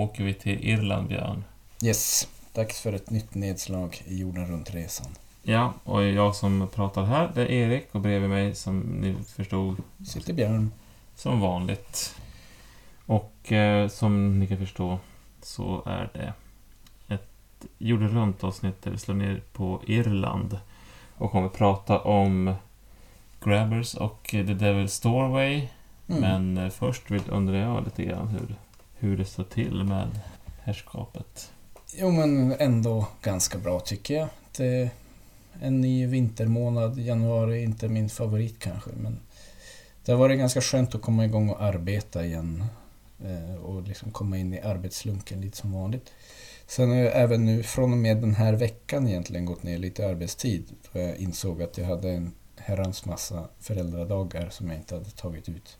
Åker vi till Irland, Björn. Yes, dags för ett nytt nedslag i jorden runt-resan. Ja, och jag som pratar här, det är Erik och bredvid mig, som ni förstod, Sitter Björn. som vanligt. Och eh, som ni kan förstå så är det ett jorden runt avsnitt där vi slår ner på Irland och kommer prata om Grabbers och The Devil's Doorway. Mm. Men eh, först vill, undrar jag lite grann hur, hur det står till med herrskapet. Jo, men ändå ganska bra tycker jag. Det är en ny vintermånad. Januari är inte min favorit kanske, men det har varit ganska skönt att komma igång och arbeta igen. Eh, och liksom komma in i arbetslunken lite som vanligt. Sen har jag även nu från och med den här veckan egentligen gått ner lite i arbetstid. Då jag insåg att jag hade en herrans massa föräldradagar som jag inte hade tagit ut.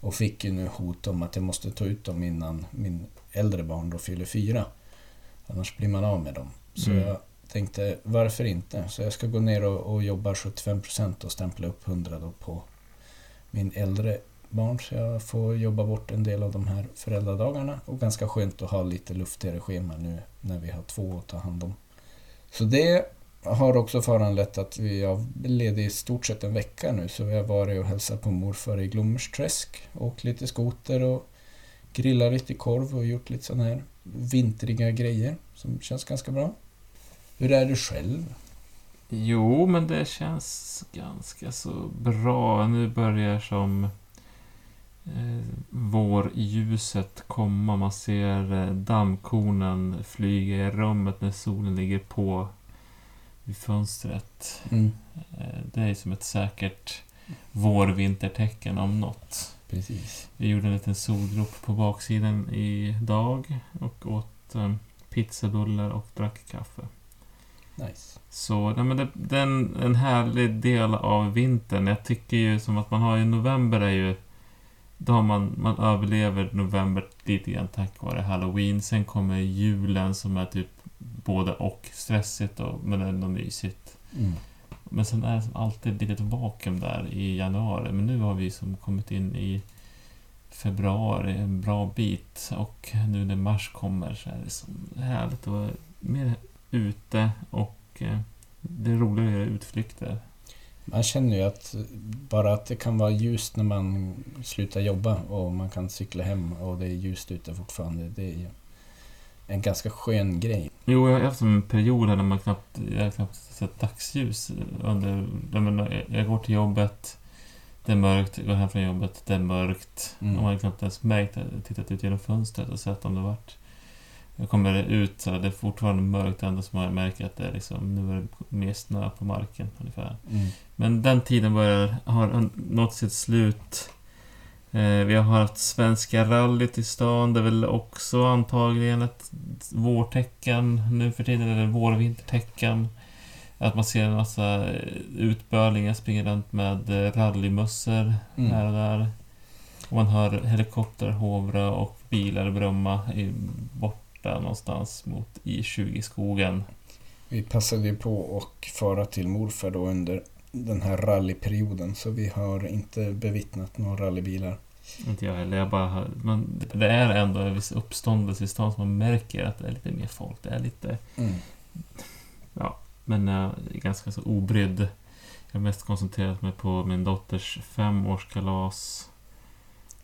Och fick ju nu hot om att jag måste ta ut dem innan min äldre barn då fyller fyra. Annars blir man av med dem. Så Mm. jag tänkte, varför inte? Så jag ska gå ner och, och jobba 75% och stämpla upp 100 då på min äldre barn. Så jag får jobba bort en del av de här föräldradagarna. Och ganska skönt att ha lite luftigare schema nu när vi har två att ta hand om. Så det har också föranlett att vi är lediga i stort sett en vecka nu. Så vi har varit och hälsat på morfar i Glommersträsk. Åkt lite skoter och grillat lite korv och gjort lite sådana här vintriga grejer som känns ganska bra. Hur är du själv? Jo, men det känns ganska så bra. Nu börjar som eh, vårljuset komma. Man ser eh, dammkornen flyga i rummet när solen ligger på vid fönstret. Mm, Eh, det är som ett säkert vårvintertecken om något. precis. Vi gjorde en liten solgrop på baksidan idag och åt eh, pizzabullar och drack kaffe. Nice. Så nej, men det, den, en härlig del av vintern. Jag tycker ju som att man har ju november är ju... Då har man, man överlever november lite grann tack vare halloween. Sen kommer julen som är typ både och stressigt och, men ändå mysigt. Mm. Men sen är det som alltid ett litet vakuum där i januari. Men nu har vi som kommit in i februari en bra bit. Och nu när mars kommer så är det som härligt att vara mer ute och eh, det är roligare att göra utflykter. Man känner ju att bara att det kan vara ljust när man slutar jobba och man kan cykla hem och det är ljust ute fortfarande. Det är en ganska skön grej. Jo, jag har haft en period här när man knappt, jag har knappt sett dagsljus under... Jag, jag går till jobbet, det är mörkt, jag går hem från jobbet, det är mörkt. Mm. Och man har knappt ens märkt tittat ut genom fönstret och sett om det vart... Jag kommer ut så det är fortfarande mörkt ändå så man märker att det är liksom, nu är det mer snö på marken ungefär. Mm. Men den tiden börjar, har nått sitt slut. Eh, vi har haft Svenska rallyt i stan. Det är väl också antagligen ett vårtecken nu för tiden, eller vårvintertecken. Att man ser en massa eh, utbörlingar springa runt med eh, rallymössor Mm. här och där. Och man hör helikopter hovra och bilar brumma borta någonstans mot I20-skogen. Vi passade ju på att fara till morfar då under den här rallyperioden så vi har inte bevittnat några rallybilar. Inte jag heller. Jag bara, hör- man, det är ändå en viss uppståndelse i stan som man märker att det är lite mer folk. Det är lite... Mm. Men jag är ganska så obrydd. Jag har mest koncentrerat mig på min dotters femårskalas.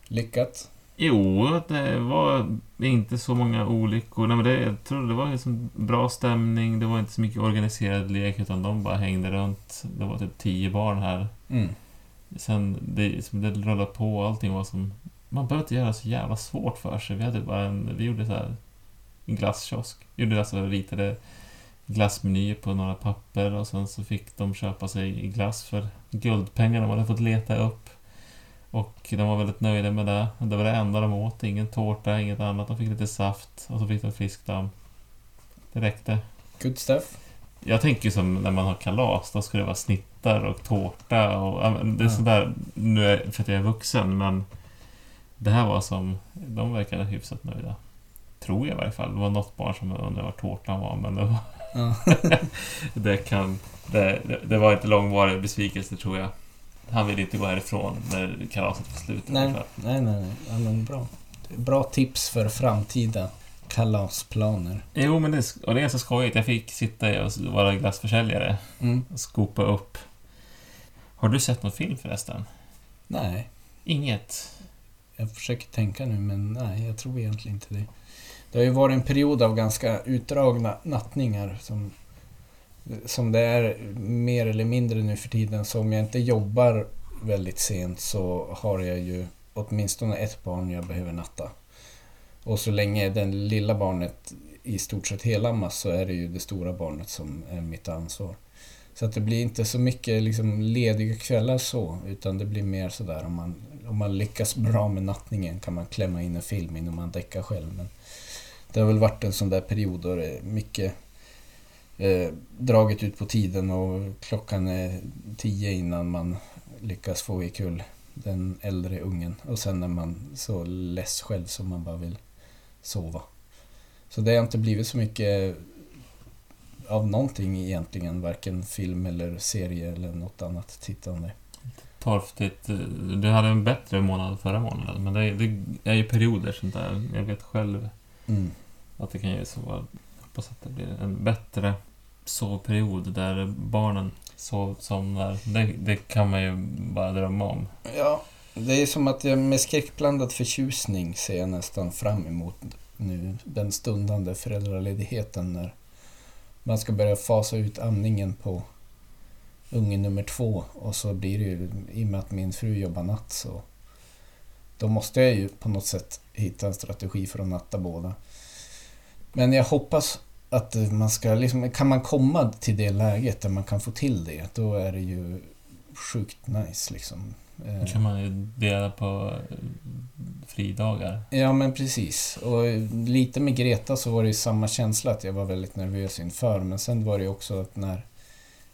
Lyckat. Jo, det var inte så många olyckor. Nej, men det, jag tror det var liksom bra stämning. Det var inte så mycket organiserad lek utan de bara hängde runt. Det var typ tio barn här. Mm. Sen, det, det rullade på och allting var som... Man behöver inte göra så jävla svårt för sig. Vi hade bara en... Vi gjorde så här... En glasskiosk. Vi gjorde alltså ritade glassmenyer på några papper och sen så fick de köpa sig glass för guldpengar de hade fått leta upp. Och de var väldigt nöjda med det. Det var det enda de åt. Ingen tårta, inget annat. De fick lite saft och så fick de fiskdamm. Det räckte. Good stuff. Jag tänker som när man har kalas, då ska det vara snittar och tårta och... Det är sådär, nu är, för att jag är vuxen, men... Det här var som... De verkade hyfsat nöjda. Tror jag i varje fall. Det var något barn som undrade var tårtan var, men det var... Det kan... Det, det, det var inte långvarig besvikelse, tror jag. Han ville inte gå härifrån när kalaset var slut. nej, nej, nej, nej. Ja, men bra. bra tips för framtida kalasplaner. Jo, men det, och det är så skojigt. Jag fick sitta och vara glassförsäljare Mm. och skopa upp. Har du sett någon film förresten? Nej, Inget? jag försöker tänka nu men nej, jag tror egentligen inte det. Det har ju varit en period av ganska utdragna nattningar som, som det är mer eller mindre nu för tiden. Så om jag inte jobbar väldigt sent så har jag ju åtminstone ett barn jag behöver natta. Och så länge den lilla barnet i stort sett helammas så är det ju det stora barnet som är mitt ansvar. Så att det blir inte så mycket liksom lediga kvällar så, utan det blir mer sådär om man, om man lyckas bra med nattningen kan man klämma in en film innan man däckar själv. Men det har väl varit en sån där period då det är mycket eh, dragit ut på tiden och klockan är tio innan man lyckas få i kull den äldre ungen. Och sen är man så less själv som man bara vill sova. Så det har inte blivit så mycket av någonting egentligen, varken film eller serie eller något annat tittande. Torftigt. Du hade en bättre månad förra månaden, men det, det är ju perioder sånt där. Jag vet själv Mm. att det kan ju så. Jag hoppas att det blir en bättre sovperiod där barnen sov, somnar. Det, det kan man ju bara drömma om. Ja, det är som att jag med skräckblandad förtjusning ser jag nästan fram emot nu den stundande föräldraledigheten när man ska börja fasa ut amningen på unge nummer två och så blir det ju, i och med att min fru jobbar natt så då måste jag ju på något sätt hitta en strategi för att natta båda. Men jag hoppas att man ska liksom, kan man komma till det läget där man kan få till det, då är det ju sjukt nice liksom. Eh, Då kan man ju dela på eh, fridagar. Ja men precis. Och lite med Greta så var det ju samma känsla att jag var väldigt nervös inför. Men sen var det ju också att när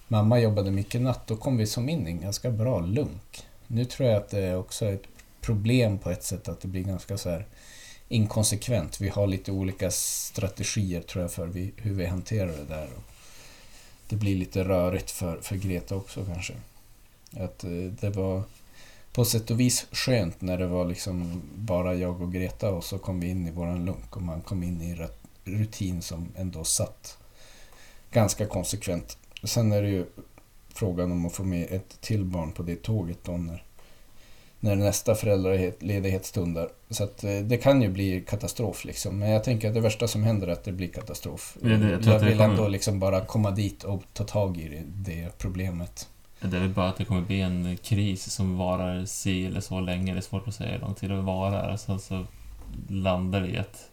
mamma jobbade mycket natt då kom vi som in i en ganska bra lunk. Nu tror jag att det är också ett problem på ett sätt att det blir ganska så här inkonsekvent. Vi har lite olika strategier tror jag för vi, hur vi hanterar det där. Och det blir lite rörigt för, för Greta också kanske. Att eh, det var på sätt och vis skönt när det var liksom bara jag och Greta och så kom vi in i våran lunk och man kom in i rutin som ändå satt ganska konsekvent. Sen är det ju frågan om att få med ett till barn på det tåget då när, när nästa föräldraledighet stundar. Så att eh, det kan ju bli katastrof liksom. Men jag tänker att det värsta som händer är att det blir katastrof. Ja, det- jag jag vill kommer- ändå liksom bara komma dit och ta tag i det, det problemet. Det är väl bara att det kommer bli en kris som varar si eller så länge. Det är svårt att säga hur lång tid det varar. Sen så landar det i att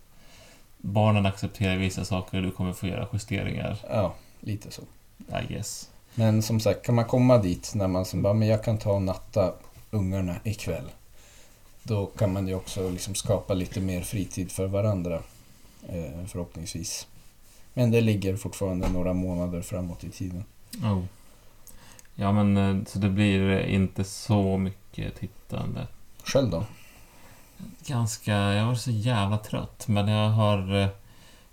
barnen accepterar vissa saker och du kommer få göra justeringar. Ja, lite så. I guess. Men som sagt, kan man komma dit när man som bara, men jag kan ta och natta ungarna ikväll. Då kan man ju också liksom skapa lite mer fritid för varandra. Eh, förhoppningsvis. Men det ligger fortfarande några månader framåt i tiden. Oh. Ja, men eh, så det blir eh, inte så mycket tittande. Själv då? Ganska... Jag var så jävla trött, men jag har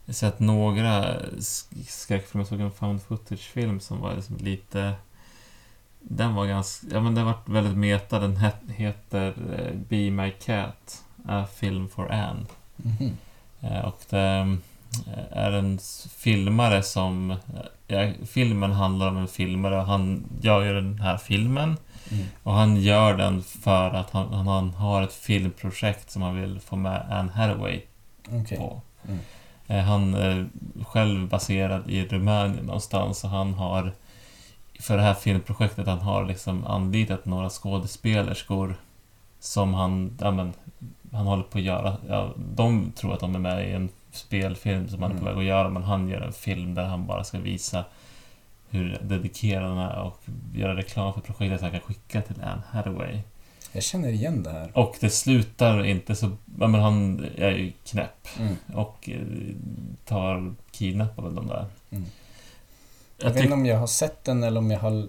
sett några sk- skräckfilmer. Jag såg en found footage-film som var liksom lite... Den var ganska... Ja, men den var väldigt meta. Den het, heter eh, Be My Cat, A Film for Anne. Mhm. Eh, Och det eh, är en filmare som... Ja, filmen handlar om en filmare och han gör ju den här filmen. Mm. Och han gör den för att han, han, har ett filmprojekt som han vill få med Anne Hathaway Okej. på. Mm. Han är själv baserad i Rumänien någonstans och han har för det här filmprojektet han har liksom anlitat några skådespelerskor som han, ja, men, han håller på att göra. Ja, de tror att de är med i en spelfilm som han är på Mm. väg att göra men han gör en film där han bara ska visa hur dedikerad han är och göra reklam för projektet så han kan skicka till Anne Hathaway. Jag känner igen det här. Och det slutar inte så... Ja, men han är ju knäpp Mm. och eh, tar kidnappar väl de där. Mm. Jag Jag vet inte om jag har sett den eller om jag har...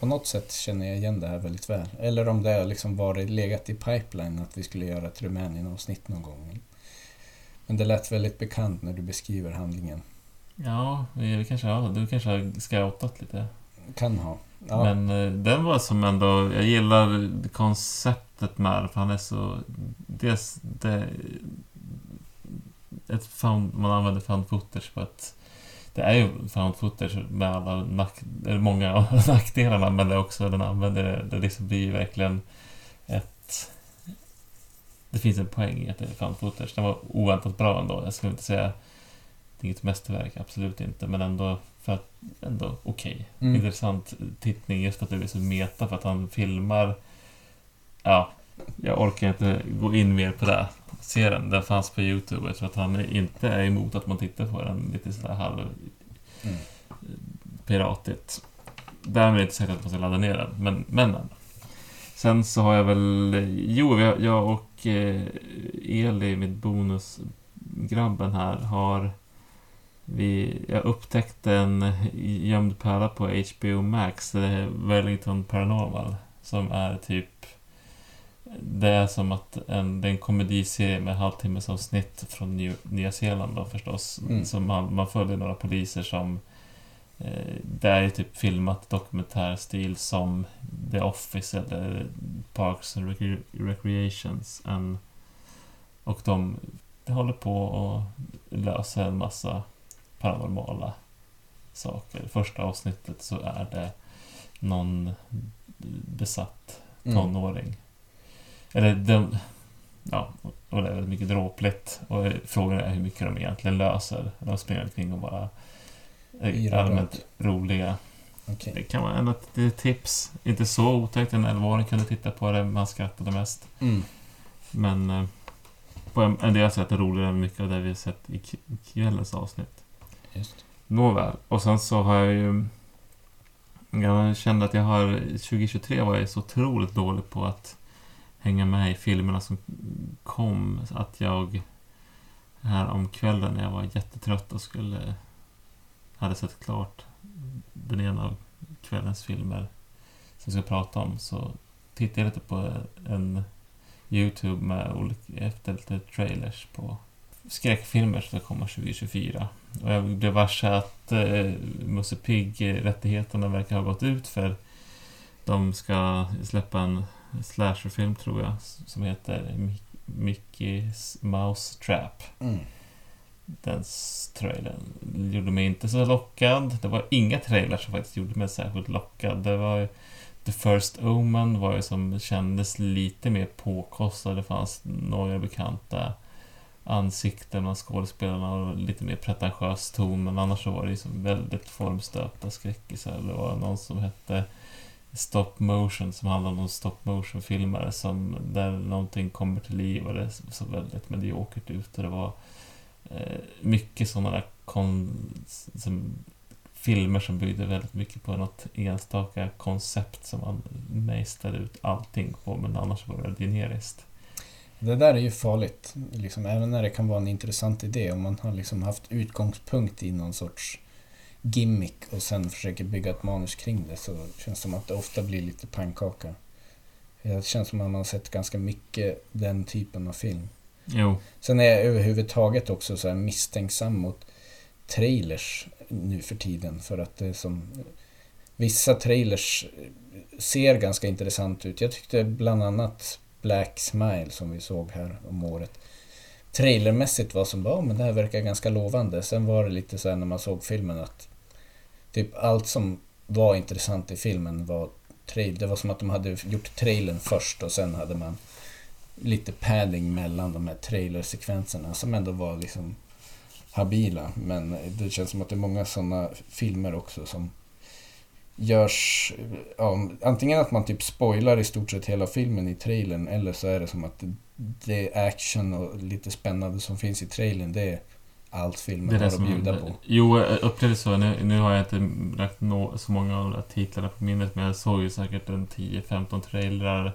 På något sätt känner jag igen det här väldigt väl. Eller om det har liksom varit legat i pipeline att vi skulle göra ett Rumänien-avsnitt någon gång. Men det lät väldigt bekant när du beskriver handlingen. ja, vi kanske, ja, du kanske har scoutat lite. Kan ha. Ja. Men eh, den var som ändå... Jag gillar konceptet med det, för han är så... Dels det... Ett found, man använder found footage på ett... Det är ju found footage med alla nack, många av nackdelarna, men det är också den använder det. Det liksom blir ju verkligen ett... Det finns en poäng i att det är found footage. Den var oväntat bra ändå. Jag skulle inte säga... Det är inget mästerverk, absolut inte, men ändå för att ändå okej. Mm. Intressant tittning just för att det blir så meta för att han filmar... Ja, jag orkar inte gå in mer på det. Se den, den fanns på Youtube. Jag tror att han inte är emot att man tittar på den lite sådär halv Mm. piratigt. Därmed inte sagt att man ska ladda ner den, men, men. Sen så har jag väl... Jo, jag, och eh, Eli, mitt bonusgrabben här, har... Vi, jag upptäckte en gömd pärla på HBO Max, det är Wellington Paranormal, som är typ... Det är som att en, det är en komediserie med halvtimmes avsnitt från New, Nya Zeeland då förstås. Mm. Så man, man följer några poliser som... Eh, det är ju typ filmat dokumentärstil som The Office eller Parks and Recre- Recreations. En, och de, de håller på att lösa en massa paranormala saker. Första avsnittet så är det någon besatt Mm. Eller de... Ja, och det är väldigt mycket dråpligt. Och frågan är hur mycket de egentligen löser. De springer omkring och bara är allmänt roliga. Okej. Det kan vara ändå ett tips. Inte så otäckt. En 11-åring kunde titta på det, man skrattade mest. Mm. Men eh, på en, en del sätt är det roligare än mycket av det vi har sett i kvällens avsnitt. Just. Nåväl. Och sen så har jag ju... Jag kände att jag har... 2023 var jag så otroligt dålig på att hänga med i filmerna som kom. Att jag här om kvällen när jag var jättetrött och skulle... Hade sett klart den ena av kvällens filmer som jag ska prata om så tittade jag lite på en Youtube med olika, efter lite trailers på skräckfilmer som ska komma 2024. Och jag blev varse att eh, Musse Pigg-rättigheterna verkar ha gått ut för de ska släppa en slasherfilm tror jag som heter Mi- Mickey's Mouse Trap. Mm. Den trailern gjorde mig inte så lockad. Det var inga trailers som faktiskt gjorde mig särskilt lockad. Det var ju The First Omen var ju som kändes lite mer påkostad. Det fanns några bekanta ansikten bland skådespelarna och lite mer pretentiös ton. Men annars så var det ju som väldigt formstöpta skräckisar. Det var någon som hette Stop Motion som handlar om stop motion-filmare som där någonting kommer till liv och det såg väldigt mediokert ut. Och det var eh, mycket sådana där kon, som, filmer som byggde väldigt mycket på något enstaka koncept som man mejslade ut allting på men annars var det generiskt. Det där är ju farligt, liksom, även när det kan vara en intressant idé. Om man har liksom haft utgångspunkt i någon sorts gimmick och sen försöker bygga ett manus kring det så känns det som att det ofta blir lite pannkaka. Det känns som att man har sett ganska mycket den typen av film. Jo, Sen är jag överhuvudtaget också så misstänksam mot trailers nu för tiden. För att det är som... Vissa trailers ser ganska intressant ut. Jag tyckte bland annat Black Smile som vi såg här om året. Trailermässigt var som bara, "Ja, men det här verkar ganska lovande. Sen var det lite så här när man såg filmen att typ allt som var intressant i filmen var trail. Det var som att de hade gjort trailern först och sen hade man lite padding mellan de här trailersekvenserna som ändå var liksom habila. Men det känns som att det är många sådana filmer också som görs... Ja, antingen att man typ spoilar i stort sett hela filmen i trailern eller så är det som att det action och lite spännande som finns i trailern. Det är allt filmen det är har att bjuda på. Jo, jag upplevde så. Nu, nu har jag inte lagt nå, så många av de där titlarna på minnet, men jag såg ju säkert en 10-15 trailrar.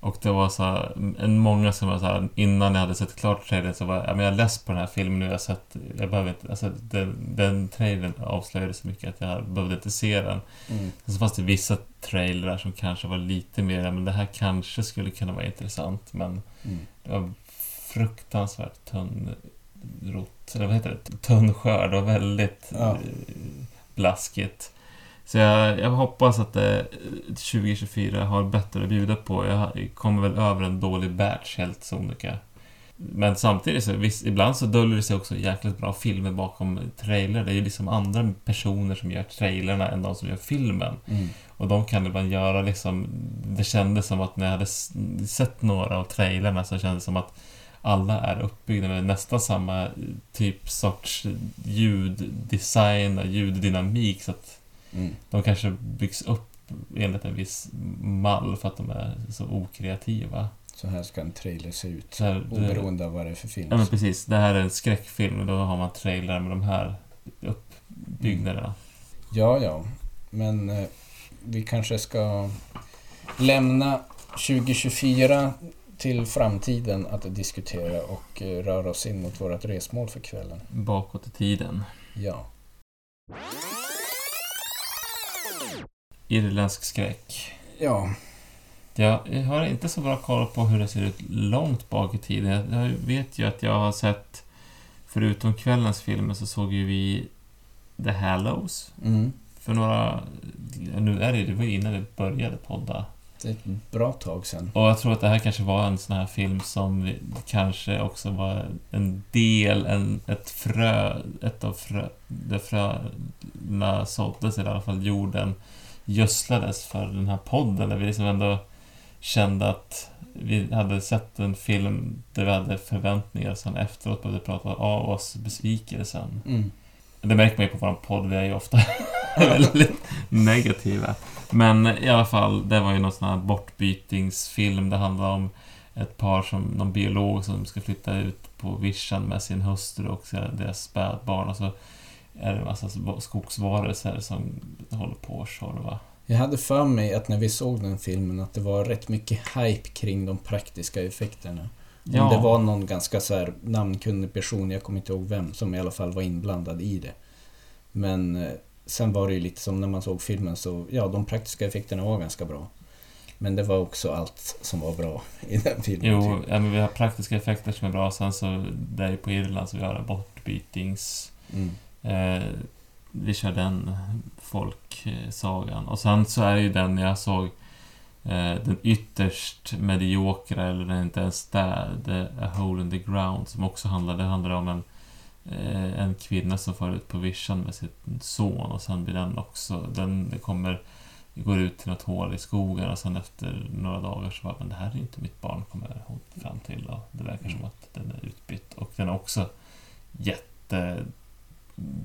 Och det var så här, en många som var så här, innan jag hade sett klart trailern så var jag, ja, men jag less på den här filmen nu, jag har sett, jag behöver inte, alltså den, den trailern avslöjade så mycket att jag behövde inte se den. Mm. Sen så fanns det vissa trailrar som kanske var lite mer, men det här kanske skulle kunna vara intressant, men Mm. det var fruktansvärt tunn rot, eller vad heter det? Tunn skörd och väldigt Ja. eh, blaskigt. Så jag, jag hoppas att eh, 2024 har bättre att bjuda på. Jag kommer väl över en dålig batch helt sonika. Men samtidigt så, visst, ibland så döljer det sig också jäkligt bra filmer bakom trailer. Det är ju liksom andra personer som gör trailerna än de som gör filmen. Mm. Och de kan ibland göra liksom... Det kändes som att när jag hade sett några av trailerna så kändes det som att alla är uppbyggda med nästan samma typ sorts ljuddesign och ljuddynamik. Så att Mm. de kanske byggs upp enligt en viss mall för att de är så okreativa. Så här ska en trailer se ut. Så här, Oberoende av vad det är för film. ja men precis, det här är en skräckfilm och då har man trailrar med de här uppbyggnaderna. Ja, ja. Men eh, vi kanske ska lämna 2024 till framtiden att diskutera och eh, röra oss in mot vårt resmål för kvällen. Bakåt i tiden. Ja. Irländsk skräck. Ja. Jag har inte så bra koll på hur det ser ut långt bak i tiden. Jag vet ju att jag har sett, förutom kvällens filmer, så såg ju vi The Hallows Mm. för några... Nu är det, det var innan vi började podda. Det är ett bra tag sedan. Och jag tror att det här kanske var en sån här film som kanske också var en del, en, ett frö, ett av frö, där fröna såddes, eller i alla fall jorden gödslades för den här podden, där vi liksom ändå kände att vi hade sett en film där vi hade förväntningar sen efteråt behövde prata av oss besvikelsen. Mm. Det märker man ju på vår podd, vi är ju ofta väldigt negativa. Men i alla fall, det var ju någon sån här bortbytingsfilm. Det handlar om ett par som, någon biolog som ska flytta ut på vischan med sin hustru och deras spädbarn. Och så är det en massa skogsvarelser som håller på att tjorva. Jag hade för mig att när vi såg den filmen att det var rätt mycket hype kring de praktiska effekterna. Ja, det var någon ganska så namnkunnig person, jag kommer inte ihåg vem, som i alla fall var inblandad i det. Men eh, sen var det ju lite som när man såg filmen så, ja, de praktiska effekterna var ganska bra. Men det var också allt som var bra i den filmen. Jo, typ. ja, men vi har praktiska effekter som är bra. Sen så, det är ju på Irland så vi har bortbytings... Mm. Eh, vi kör den folksagan. Och sen så är ju den jag såg eh, den ytterst mediokra, eller den inte ens där, The A Hole in the Ground, som också handlar, det handlar om en, en kvinna som far ut på vischan med sin son och sen blir den också, den kommer går ut till något hål i skogen och sen efter några dagar så bara, men det här är inte mitt barn, kommer hon fram till. Och det verkar som att den är utbytt. Och den är också jätte...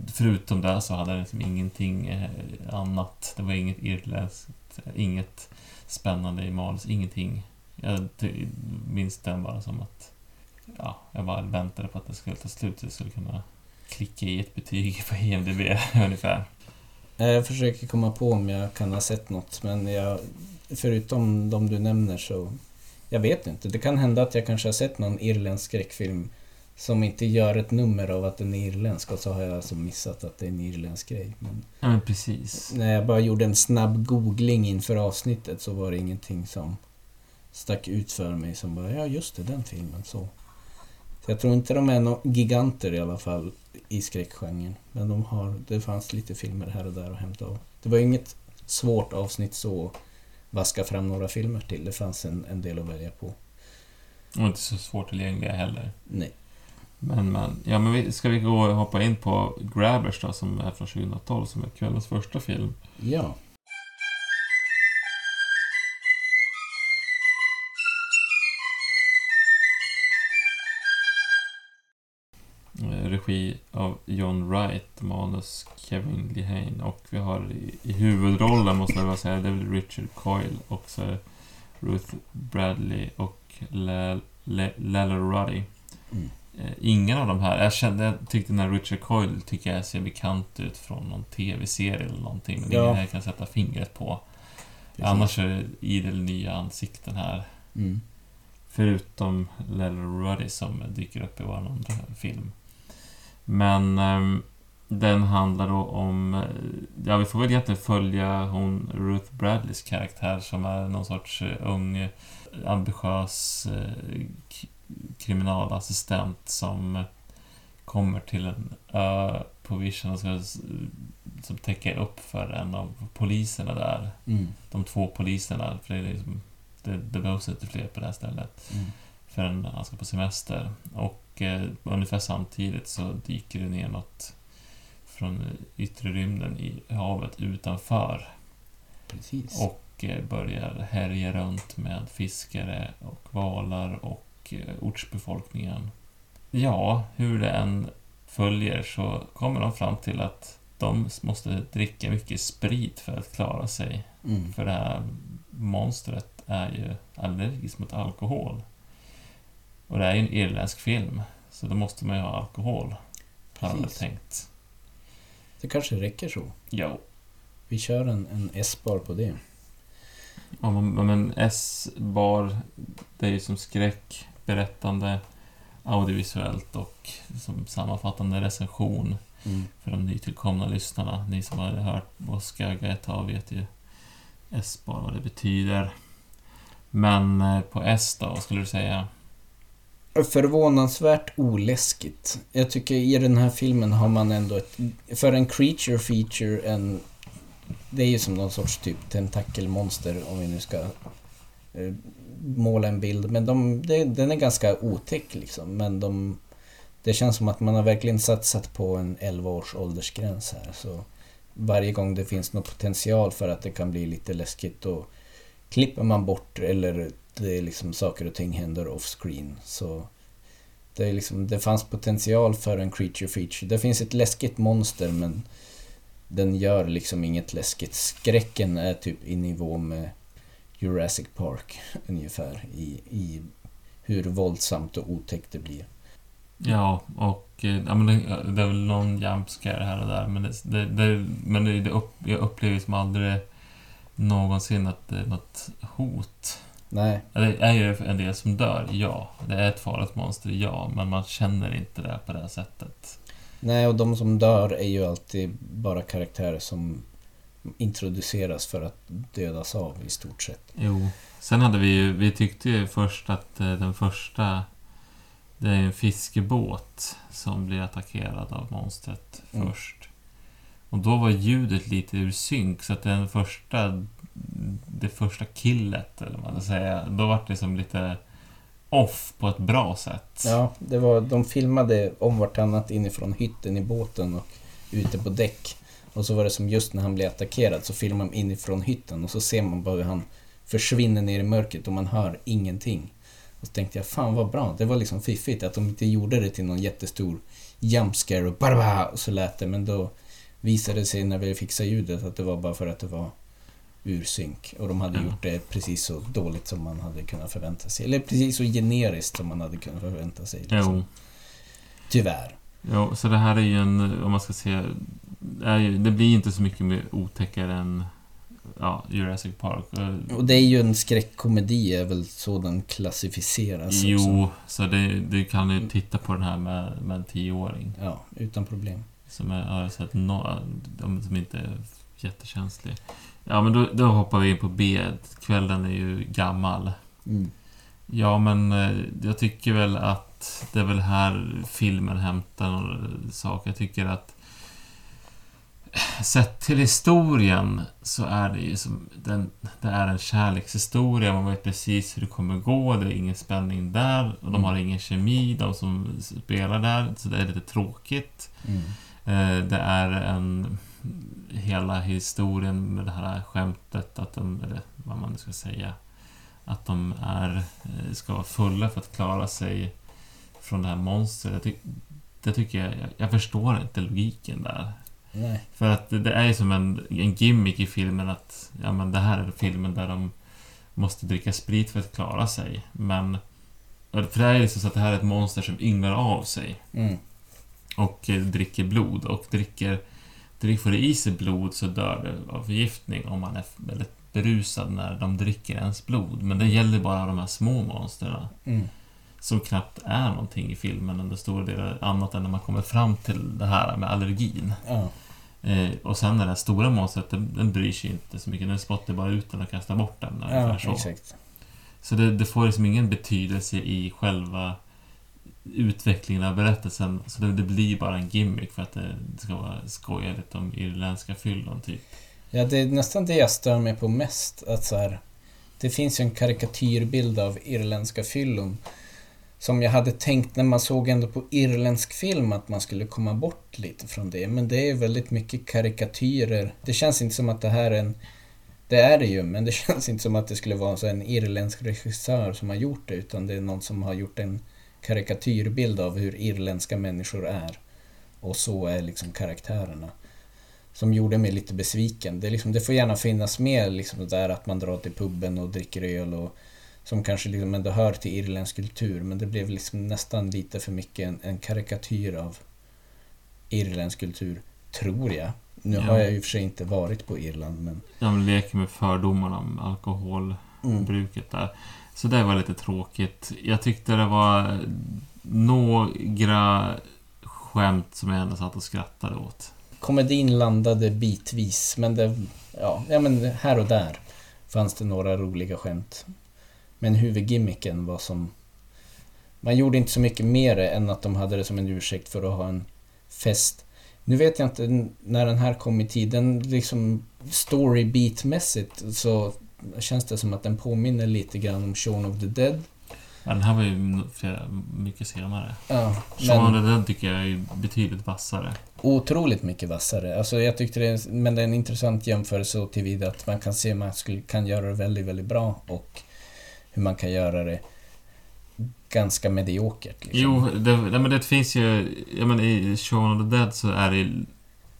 Förutom det så hade den liksom ingenting eh, annat. Det var inget irländskt, inget spännande i manus, ingenting. Jag minns den bara som att ja, jag bara väntade på att det skulle ta slut så jag skulle kunna klicka i ett betyg på IMDB ungefär. Jag försöker komma på om jag kan ha sett något, men jag, förutom de du nämner så... Jag vet inte. Det kan hända att jag kanske har sett någon irländsk skräckfilm som inte gör ett nummer av att den är irländsk och så har jag alltså missat att det är en irländsk grej. Men Ja, men precis. när jag bara gjorde en snabb googling inför avsnittet så var det ingenting som stack ut för mig som bara, ja just det, den filmen så. Så jag tror inte de är några giganter i alla fall i skräckgenren. Men de har, det fanns lite filmer här och där att hämta av. Det var inget svårt avsnitt så att vaska fram några filmer till. Det fanns en, en del att välja på. Och inte så svårt tillgängliga heller. Nej. Men, men, ja, men vi, ska vi gå och hoppa in på Grabbers då, som är från 2012, som är kvällens första film. Ja. Regi av John Wright, manus Kevin Lehane och vi har i, i huvudrollen, måste jag säga, det är väl Richard Coyle och så är det Ruth Bradley och Le- Le- Lella Ruddy. Mm. Eh, Ingen av de här, jag kände, jag tyckte den här Richard Coyle tycker jag ser bekant ut från någon TV-serie eller någonting, men Ja. ingen jag kan sätta fingret på. Annars är det idel nya ansikten här. Mm. Förutom Lella Ruddy som dyker upp i vår andra film. Men ehm, den handlar då om... eh, Ja, vi får väl egentligen följa hon Ruth Bradleys karaktär som är någon sorts eh, ung, eh, ambitiös kriminalassistent som kommer till en ö på vision och ska som täcka upp för en av poliserna där. Mm. De två poliserna, för det, är liksom, det, det behövs inte fler på det här stället. Mm. förrän han ska på semester. Och eh, ungefär samtidigt så dyker det ner något från yttre rymden i havet utanför Precis. och eh, börjar härja runt med fiskare och valar och eh, ortsbefolkningen. Ja, hur det än följer så kommer de fram till att de måste dricka mycket sprit för att klara sig. Mm. För det här monstret är ju allergiskt mot alkohol. Och det är ju en irländsk film, så då måste man ju ha alkohol. Har tänkt. Det kanske räcker så. Jo. Vi kör en, en S-bar på det. Ja, men, men S-bar, det är ju som skräck, berättande, audiovisuellt och som sammanfattande recension Mm. för de nytillkomna lyssnarna. Ni som har hört oss skagga ett tag vet ju S-bar vad det betyder. Men eh, på S då, vad skulle du säga? Förvånansvärt oläskigt. Jag tycker i den här filmen har man ändå ett... För en creature feature, en... Det är ju som någon sorts typ tentakelmonster om vi nu ska eh, måla en bild. Men de, det, den är ganska otäck liksom. Men de... Det känns som att man har verkligen satsat på en 11 års åldersgräns här. Så varje gång det finns någon potential för att det kan bli lite läskigt då klipper man bort eller det är liksom saker och ting händer off-screen. Så det, är liksom, det fanns potential för en creature feature. Det finns ett läskigt monster men den gör liksom inget läskigt. Skräcken är typ i nivå med Jurassic Park ungefär i, i hur våldsamt och otäckt det blir. Ja, och eh, ja, men det, det är väl någon jump scare här och där, men, det, det, det, men det, det upp, jag upplever som aldrig någonsin att det är något hot. Nej, Det är ju en del som dör, ja. Det är ett farligt monster, ja. Men man känner inte det på det sättet. nej och de som dör är ju alltid bara karaktärer som introduceras för att dödas av i stort sett. Jo. Sen hade vi ju, vi tyckte ju först att eh, den första, det är en fiskebåt som blir attackerad av monstret Mm. först. Och då var ljudet lite ur synk, så att den första, det första killet, eller vad man ska säga, då var det som lite off på ett bra sätt. Ja, det var, de filmade om vartannat inifrån hytten i båten och ute på däck. Och så var det som just när han blev attackerad så filmade de inifrån hytten och så ser man bara hur han försvinner ner i mörkret och man hör ingenting. Och så tänkte jag, fan vad bra. Det var liksom fiffigt att de inte gjorde det till någon jättestor jump scare och bara och så lät det. Men då visade det sig när vi fixade ljudet att det var bara för att det var ur synk. Och de hade Ja. gjort det precis så dåligt som man hade kunnat förvänta sig. Eller precis så generiskt som man hade kunnat förvänta sig. liksom. Jo. Tyvärr. Jo, så det här är ju en, om man ska säga, ju, det blir inte så mycket mer otäckare än ja, Jurassic Park. Eh, Och det är ju en skräckkomedi, är väl så den klassificeras Jo, också. så det, du kan ju titta på den här med, med en tioåring. Ja, utan problem. Som är, har sett no, de som inte är jättekänslig. Ja, men då, då hoppar vi in på B. Kvällen är ju gammal. Mm. Ja, men eh, jag tycker väl att det är väl här filmen hämtar några saker. Jag tycker att Sett till historien så är det ju som... Den, det är en kärlekshistoria, man vet precis hur det kommer gå, det är ingen spänning där. Och de Mm. har ingen kemi, de som spelar där, så det är lite tråkigt. Mm. Eh, Det är en... Hela historien med det här skämtet att de, eller vad man nu ska säga, att de är, eh, ska vara fulla för att klara sig från det här monstret. Jag ty, det tycker jag, jag, jag förstår inte logiken där. Nej. För att det, det är ju som en, en gimmick i filmen att, ja men det här är filmen där de måste dricka sprit för att klara sig. Men, för det är ju så att det här är ett monster som ynglar av sig Mm. och eh, dricker blod och dricker dricker det i sig blod så dör det av förgiftning om man är väldigt berusad när de dricker ens blod. Men det gäller bara de här små monstren Mm. som knappt är någonting i filmen under stora delar annat än när man kommer fram till det här med allergin. Ja. Eh, och sen det där stora monstret, den, den bryr sig inte så mycket. Den spottar bara ut den och kastar bort den. ja, så. exakt. Så det, det får liksom ingen betydelse i själva utvecklingen av berättelsen. Så det, det blir bara en gimmick för att det, det ska vara skoja lite om irländska fyllon, typ. Ja, det är nästan det jag stör mig på mest. Att så här, det finns ju en karikatyrbild av irländska fyllon. Som jag hade tänkt när man såg ändå på irländsk film att man skulle komma bort lite från det. Men det är väldigt mycket karikatyrer. Det känns inte som att det här är en... Det är det ju, men det känns inte som att det skulle vara så en irländsk regissör som har gjort det. Utan det är någon som har gjort en karikatyrbild av hur irländska människor är. Och så är liksom karaktärerna. Som gjorde mig lite besviken. Det, liksom, det får gärna finnas med liksom det där att man drar till puben och dricker öl och som kanske liksom ändå hör till irländsk kultur. Men det blev liksom nästan lite för mycket en, en karikatyr av irländsk kultur, tror jag. Nu Ja. har jag ju för sig inte varit på Irland, men... De leker med fördomarna om alkoholbruket där. Så det var lite tråkigt. Jag tyckte det var några skämt som jag ändå satt och skrattade åt. Komedin landade bitvis, men det... Ja, ja men här och där fanns det några roliga skämt. Men huvudgimmicken var som... Man gjorde inte så mycket mer än att de hade det som en ursäkt för att ha en fest. Nu vet jag inte när den här kom i tiden, liksom storybeat-mässigt så känns det som att den påminner lite grann om Shaun of the Dead. Ja, den här var ju flera, mycket senare. Ja, Shaun of the Dead tycker jag är betydligt vassare. otroligt mycket vassare. Alltså jag tyckte det men det är en intressant jämförelse tillvida att man kan se hur man skulle, kan göra det väldigt, väldigt bra och hur man kan göra det ganska mediokert. Liksom. Jo, det, nej, men det finns ju... Ja, men I Shaun of the Dead så är det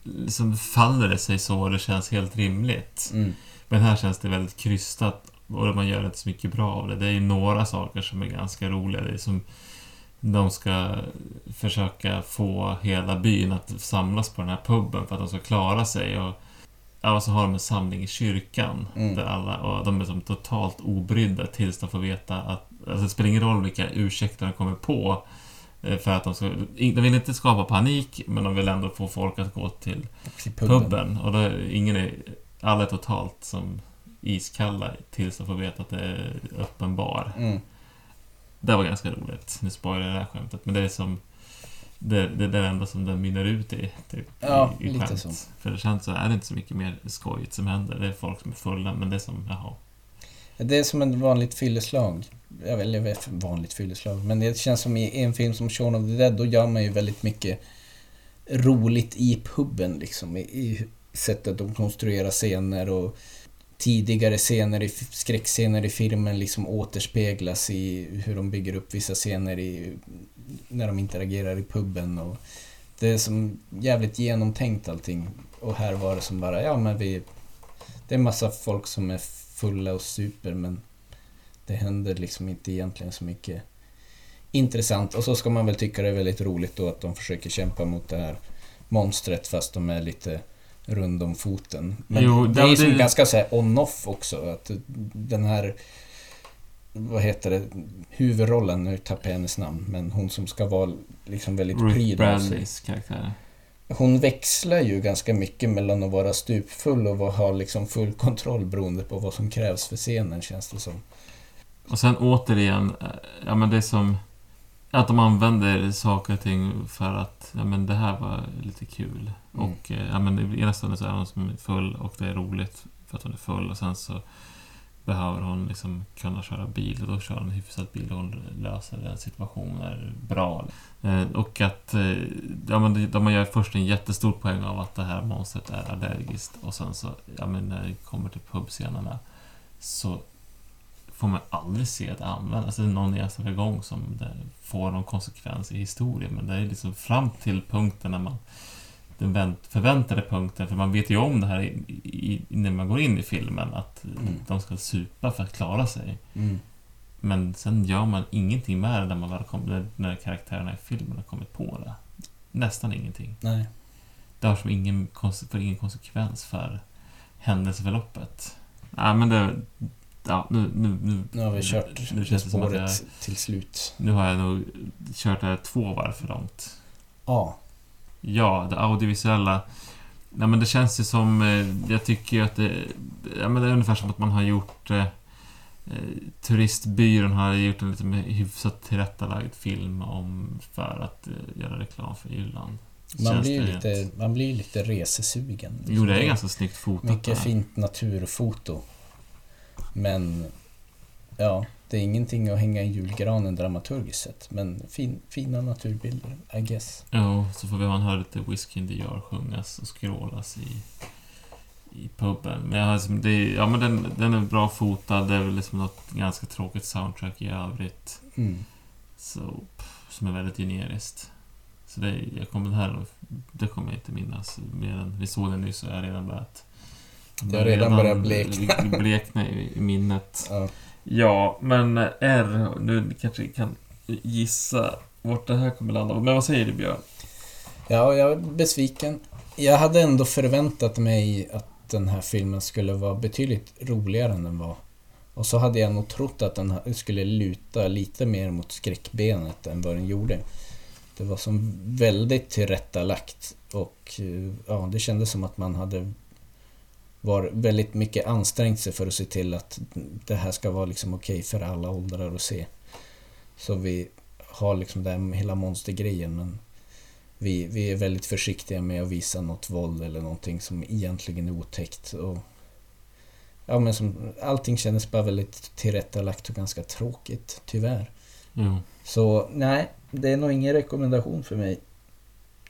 liksom faller det sig så och det känns helt rimligt. Mm. Men här känns det väldigt krystat och man gör inte så mycket bra av det. Det är ju några saker som är ganska roliga. Det är som de ska försöka få hela byn att samlas på den här puben för att de ska klara sig. Och, ja, och så har de en samling i kyrkan. Mm. Där alla, och de är som totalt obrydda tills de får veta att... Alltså det spelar ingen roll vilka ursäkter de kommer på. eh, För att de ska... De vill inte skapa panik, men de vill ändå få folk att gå till Till puben. puben. Och då ingen är, alla är totalt som iskalla tills de får veta att det är öppen bar. Mm. Det var ganska roligt. Nu spoilar jag det här skämtet, men det är som... Det, det är det enda som den mynnar ut i, typ, Ja, i, i lite så. För det känns så är det inte så mycket mer skojigt som händer. Det är folk som är fulla, men det är som, jaha. Det är som ett vanligt fylleslag. Jag vet, vet vanligt fylleslag, men det känns som i en film som Shaun of the Dead, då gör man ju väldigt mycket roligt i puben liksom. I, i sättet de konstruerar scener och tidigare scener, i, skräckscener i filmen liksom återspeglas i hur de bygger upp vissa scener i, när de interagerar i puben. Och det är som jävligt genomtänkt allting. Och här var det som bara, ja men vi... Det är massa folk som är fulla och super men det händer liksom inte egentligen så mycket intressant. Och så ska man väl tycka det är väldigt roligt då att de försöker kämpa mot det här monstret fast de är lite rund om foten. Men Jo, det ja, är som det- ganska så on-off också. Att den här, vad heter det, huvudrollen, nu tappar jag hennes namn, men hon som ska vara liksom väldigt pryd. Bradleys karaktär. Hon växlar ju ganska mycket mellan att vara stupfull och ha liksom full kontroll beroende på vad som krävs för scenen känns det som. Och sen återigen, eh, ja men det är som... Att de använder saker och ting för att, ja men det här var lite kul. Mm. Och eh, ja men i ena stunden så är hon som full och det är roligt för att hon är full och sen så behöver hon liksom kunna köra bil och då kör hon en hyfsad bil och hon löser den situationen bra. Eh, och att eh, ja, men de gör först en jättestor poäng av att det här monstret är allergiskt och sen så, ja men när det kommer till pubscenerna så får man aldrig se det användas. Alltså det är någon enstaka gång som det får någon konsekvens i historien men det är liksom fram till punkten när man den vänt, förväntade punkten, för man vet ju om det här i, i, när man går in i filmen, att Mm. de ska supa för att klara sig. Mm. Men sen gör man ingenting med det när, man väl kom, när, karaktärerna i filmen har kommit på det. Nästan ingenting. Nej. Det har som ingen, för ingen konsekvens för händelseförloppet. Nej, men det... Ja, nu... nu, nu Nu har vi kört Nu att spåret jag, till slut. Nu har jag nog kört det här två varv för långt. Ja. Ja, det audiovisuella. Nej, men det känns ju som... eh, Jag tycker ju att det... Ja, men det är ungefär som att man har gjort... eh, eh, turistbyrån har gjort en lite hyfsat tillrättalagd film om för att eh, göra reklam för Irland. Man blir, lite, man blir lite resesugen. Jo, det är ganska snyggt fotat. Mycket där. fint naturfoto. Men ja, det är ingenting att hänga i julgranen dramaturgiskt sett. Men fin, fina naturbilder, I guess. Jo, så får vi man höra lite Whiskey in the Jar sjungas och skrålas i, i puben. Men, jag har liksom, det ja, men den, den är bra fotad, det är väl liksom något ganska tråkigt soundtrack i övrigt. Mm. Så, som är väldigt generiskt. Så det, jag kommer, det här det kommer jag inte minnas mer än... Vi såg den nyss och jag redan börjat... Det har redan börjat blekna. blekna i, minnet. Ja. Ja, men R, nu kanske vi kan gissa vart det här kommer landa. Men vad säger du Björn? ja, jag är besviken. Jag hade ändå förväntat mig att den här filmen skulle vara betydligt roligare än den var. Och så hade jag nog trott att den skulle luta lite mer mot skräckbenet än vad den gjorde. Det var som väldigt tillrättalagt och eh, ja, det kändes som att man hade var väldigt mycket ansträngt sig för att se till att det här ska vara liksom okej för alla åldrar att se. Så vi har liksom den hela monstergrejen men vi, vi är väldigt försiktiga med att visa något våld eller någonting som egentligen är otäckt. Och, ja, men som, allting kändes bara väldigt tillrättalagt och ganska tråkigt, tyvärr. Jo. Så nej, det är nog ingen rekommendation för mig.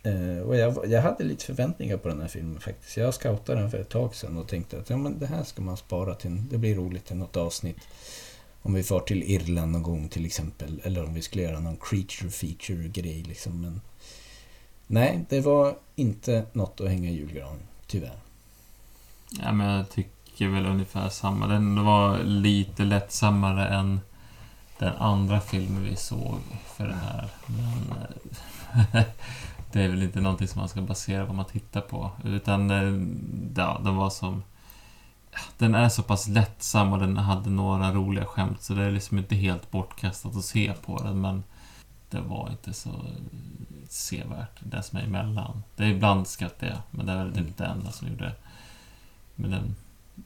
Eh, och jag, jag hade lite förväntningar på den här filmen faktiskt. Jag scoutade den för ett tag sedan och tänkte att ja, men det här ska man spara till, det blir roligt till något avsnitt. Om vi far till Irland någon gång till exempel. Eller om vi skulle göra någon creature feature grej liksom. Men nej, det var inte något att hänga i julgranen, tyvärr. Ja, men jag tycker väl ungefär samma. Den var lite lättsammare än den andra filmen vi såg för den här. Men eh, det är väl inte någonting som man ska basera vad man tittar på. Utan eh, ja, den var som... Den är så pass lättsam och den hade några roliga skämt så det är liksom inte helt bortkastat att se på den. Men det var inte så sevärt, det som är emellan. Det är ibland skrattar jag, men det är väl typ det enda som gjorde men den,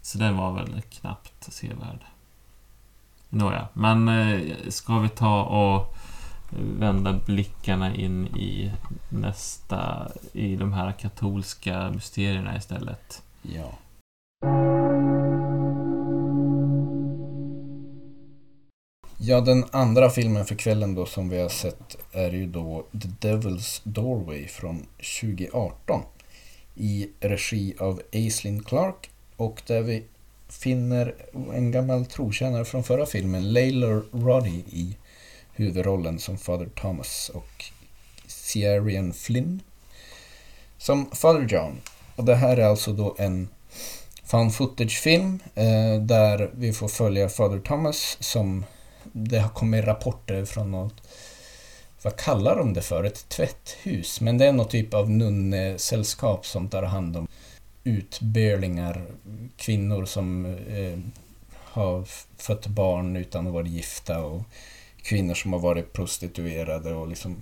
så den var väl knappt sevärd. Nåja, men eh, ska vi ta och vända blickarna in i nästa, i de här katolska mysterierna istället. Ja. Ja, den andra filmen för kvällen då som vi har sett är ju då The Devil's Doorway från 2018 i regi av Aislinn Clark och där vi finner en gammal trotjänare från förra filmen, Laylor Roddy i huvudrollen som Father Thomas och Ciarian Flynn som Father John. Och det här är alltså då en found footage-film eh, där vi får följa Father Thomas som det har kommit rapporter från något vad kallar de det för? Ett tvätthus. Men det är någon typ av nunnesällskap som tar hand om utbölingar, kvinnor som eh, har fött barn utan att vara gifta och kvinnor som har varit prostituerade och liksom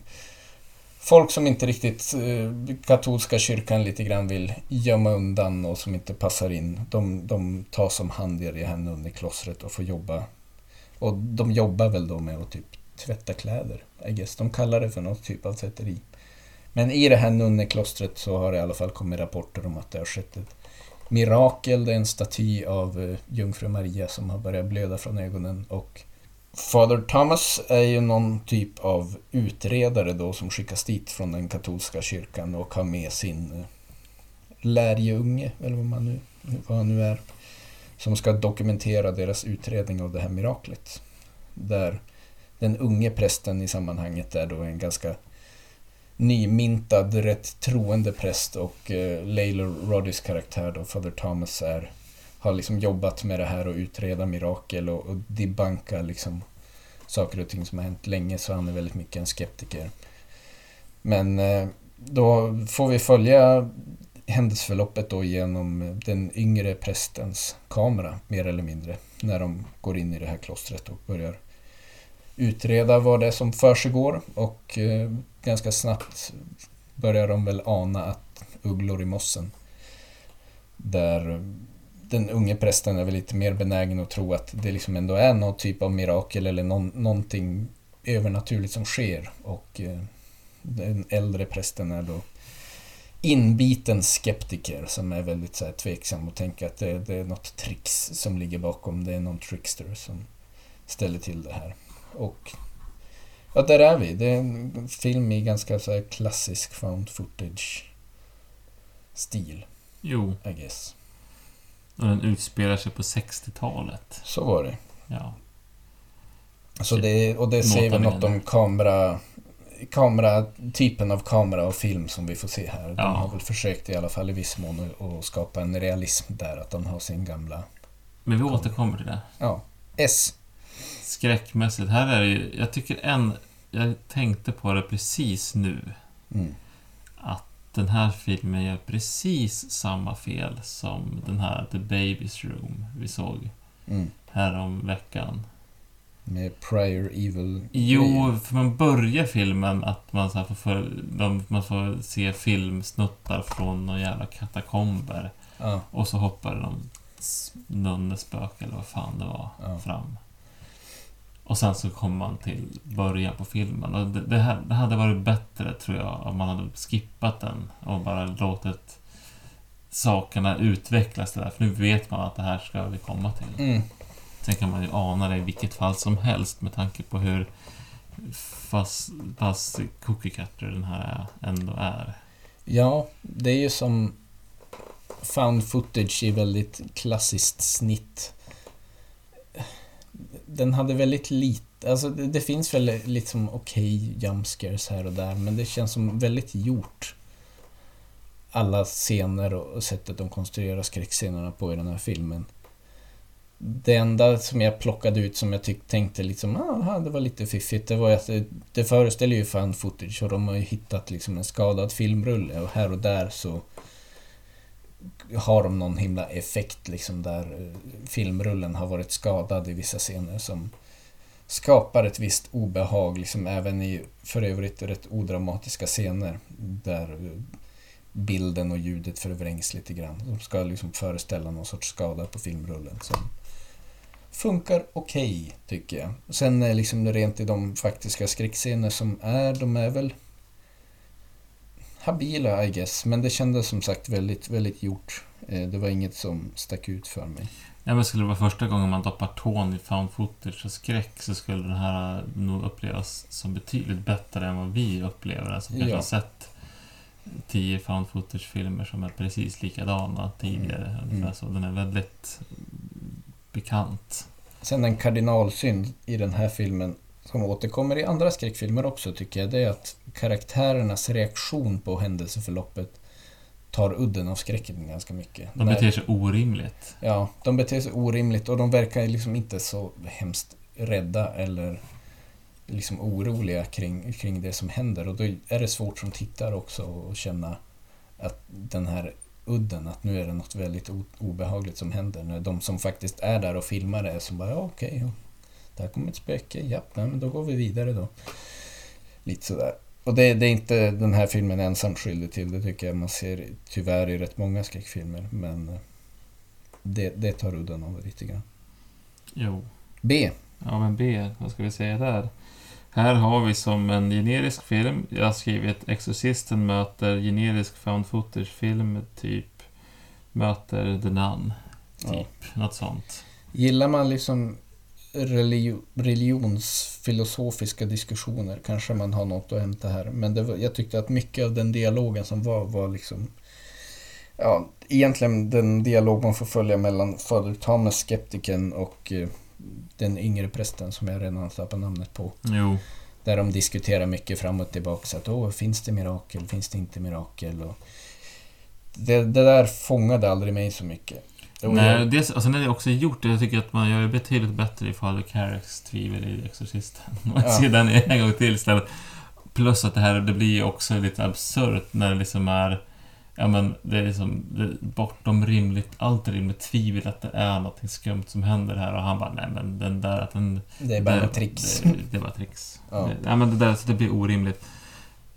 folk som inte riktigt eh, katolska kyrkan lite grann vill gömma undan och som inte passar in. De, de tas som hand i det här nunneklostret och får jobba. Och de jobbar väl då med att typ tvätta kläder, I guess. De kallar det för någon typ av tvätteri. Men i det här nunneklostret så har det i alla fall kommit rapporter om att det har skett ett mirakel. Det är en staty av eh, jungfru Maria som har börjat blöda från ögonen och Father Thomas är ju någon typ av utredare då som skickas dit från den katolska kyrkan och har med sin eh, lärjunge, eller vad, man nu, vad han nu är, som ska dokumentera deras utredning av det här miraklet. Där den unge prästen i sammanhanget är då en ganska nymintad, rätt troende präst och eh, Layla Roddys karaktär då, Father Thomas, är, har liksom jobbat med det här och utreda mirakel och, och debanka liksom saker och ting som har hänt länge så han är väldigt mycket en skeptiker. Men eh, då får vi följa händelseförloppet då genom den yngre prästens kamera, mer eller mindre, när de går in i det här klostret och börjar utreda vad det är som försiggår och eh, ganska snabbt börjar de väl ana att ugglor i mossen. Där den unge prästen är väl lite mer benägen att tro att det liksom ändå är någon typ av mirakel eller någon, någonting övernaturligt som sker. Och eh, den äldre prästen är då inbiten skeptiker som är väldigt så här, tveksam och tänker att det, det är något tricks som ligger bakom. Det är någon trickster som ställer till det här. Och ja, där är vi. Det är en film i ganska så klassisk found footage-stil, Jo, I guess. Och den utspelar sig på 60-talet. Så var det. Ja. Så det, och det säger väl något om kamera, kamera, typen av kamera och film som vi får se här. De Ja. har väl försökt i alla fall i viss mån att- att skapa en realism där, att de har sin gamla... Men vi återkommer till det. Ja. S. Skräckmässigt, här är det ju, jag tycker en, jag tänkte på det precis nu, Mm. att den här filmen gör precis samma fel som den här The Baby's Room vi såg Mm. härom veckan. Med prior evil Jo, för man börjar filmen att man, så får, för, de, man får se filmsnuttar från några jävla katakomber. Ja. Och så hoppar någon s- nunnespöke eller vad fan det var Ja. fram. Och sen så kommer man till början på filmen. Och det, det, här, det hade varit bättre, tror jag, om man hade skippat den och bara låtit sakerna utvecklas där. För nu vet man att det här ska vi komma till. Mm. Sen kan man ju ana det i vilket fall som helst med tanke på hur fast, fast cookie cutter den här ändå är. Ja, det är ju som found footage i väldigt klassiskt snitt. Den hade väldigt lite, alltså det, det finns väl lite som okej jumpscares här och där, men det känns som väldigt gjort. Alla scener och sättet de konstruerar skräckscenerna på i den här filmen. Det enda som jag plockade ut som jag tyck, tänkte liksom, ah, det var lite fiffigt, det var ju att det, det föreställer ju fan footage och de har ju hittat liksom en skadad filmrulle och här och där så har de någon himla effekt liksom där eh, filmrullen har varit skadad i vissa scener som skapar ett visst obehag liksom även i för övrigt rätt odramatiska scener där eh, bilden och ljudet förvrängs lite grann. De ska liksom föreställa någon sorts skada på filmrullen som funkar okej, tycker jag. Sen eh, liksom rent i de faktiska skräckscener som är, de är väl habila I guess, men det kändes som sagt väldigt, väldigt gjort. Eh, Det var inget som stack ut för mig. Ja, men skulle det vara första gången man doppar tån i found footage och skräck så skulle den här nog upplevas som betydligt bättre än vad vi upplever. Alltså, vi kanske Ja. har sett tio found footage-filmer som är precis likadana tidigare. Mm. Ungefär Så den är väldigt bekant. Sen en kardinalsynd i den här filmen som återkommer i andra skräckfilmer också tycker jag, det är att karaktärernas reaktion på händelseförloppet tar udden av skräcken ganska mycket. De beter sig orimligt. Ja, de beter sig orimligt och de verkar liksom inte så hemskt rädda eller liksom oroliga kring, kring det som händer och då är det svårt som tittare också att känna att den här udden, att nu är det något väldigt obehagligt som händer. När de som faktiskt är där och filmar det är som bara, ja okej, ja, där kommer ett spöke, ja, nej, men då går vi vidare då. Lite sådär. Och det, det är inte den här filmen ensam skyldig till, det tycker jag man ser tyvärr i rätt många skräckfilmer, men eh, det, det tar udden av det lite grann. Jo. B. Ja, men B, vad ska vi säga där? Här har vi som en generisk film, jag har skrivit Exorcisten möter generisk found footage-film, typ möter The Nun. Typ, Ja. något sånt. Gillar man liksom religionsfilosofiska diskussioner kanske man har något att hämta här. Men var, jag tyckte att mycket av den dialogen som var, var liksom... Ja, egentligen den dialog man får följa mellan Fader Thomas, skeptiken och eh, den yngre prästen som jag redan tappat namnet på. Jo. Där de diskuterar mycket fram och tillbaka. Så att, Åh, finns det mirakel? Finns det inte mirakel? Och det, det där fångade aldrig mig så mycket. Nej, det, och sen är det också gjort, jag tycker att man gör det betydligt bättre i Father Carracks tvivel i Exorcisten. Man Ja. ser den en gång till istället. Plus att det här, det blir också lite absurt när det liksom är Ja men det är liksom det är bortom rimligt, allt rimligt tvivel att det är något skumt som händer här och han bara nej men den där att den... det är bara en tricks. Det, det är bara tricks. Ja. Det, nej men det där, så det blir orimligt.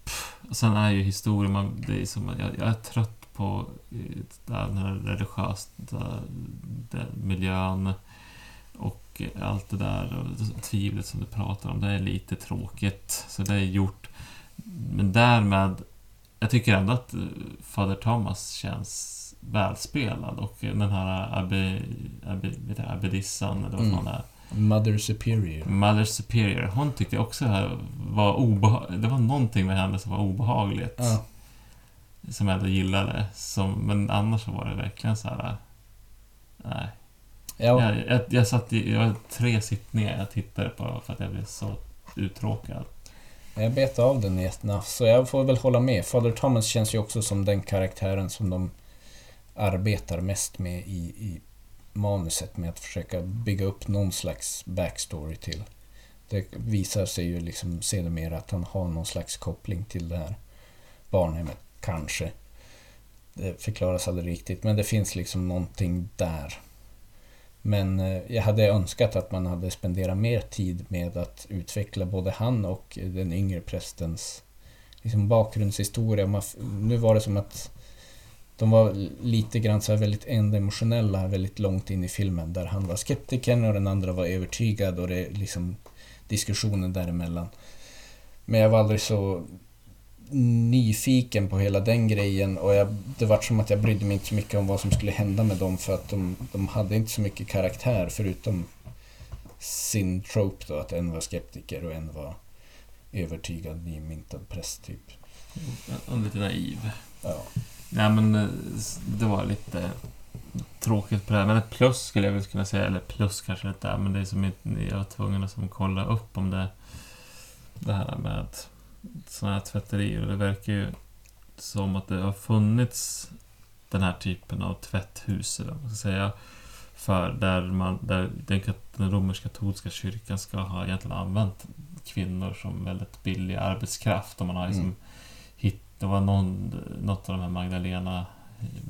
Pff, sen är ju historien, man, det är som, jag, jag är trött på den här religiösa miljön och allt det där och tvivlet som du pratar om, det är lite tråkigt. Så det är gjort. Men därmed, jag tycker ändå att eh, Fader Thomas känns välspelad och den här Abbe, Abbe, Abbedissan, eller vad Mm. det är. Mother Superior. Mother Superior, hon tyckte också här var obehagligt. Det var någonting med henne som var obehagligt. Ja. Som jag ändå gillade. Som, men annars så var det verkligen så här. Nej. Ja, Jag, jag, jag satt i jag, tre sittningar jag tittade på för att jag blev så uttråkad. jag bet av den i ett nafs, så jag får väl hålla med. Father Thomas känns ju också som den karaktären som de arbetar mest med i, i manuset med att försöka bygga upp någon slags backstory till. Det visar sig ju liksom sedermera att han har någon slags koppling till det här barnhemmet, kanske. Det förklaras aldrig riktigt, men det finns liksom någonting där. Men eh, jag hade önskat att man hade spenderat mer tid med att utveckla både han och den yngre prästens liksom bakgrundshistoria. Man, nu var det som att de var lite grann så här väldigt endimensionella väldigt långt in i filmen. Där han var skeptikern och den andra var övertygad och det är liksom diskussionen däremellan. Men jag var aldrig så nyfiken på hela den grejen och jag, det var som att jag brydde mig inte så mycket om vad som skulle hända med dem för att de, de hade inte så mycket karaktär förutom sin trope då, att en var skeptiker och en var övertygad nymyntad präst typ. Och lite naiv. Ja. Nej men eh, det var lite tråkigt på det här. Men ett plus skulle jag väl kunna säga. Eller plus kanske inte är. Men det är som jag var tvungen att som kolla upp om det. Det här med sådana här tvätterier. Det verkar ju som att det har funnits den här typen av tvätthus. Eller vad man ska säga. För där, man, där den, den romersk-katolska kyrkan ska ha egentligen använt kvinnor som väldigt billig arbetskraft. Och man har liksom Mm. hitt, det var någon, något av de här Magdalena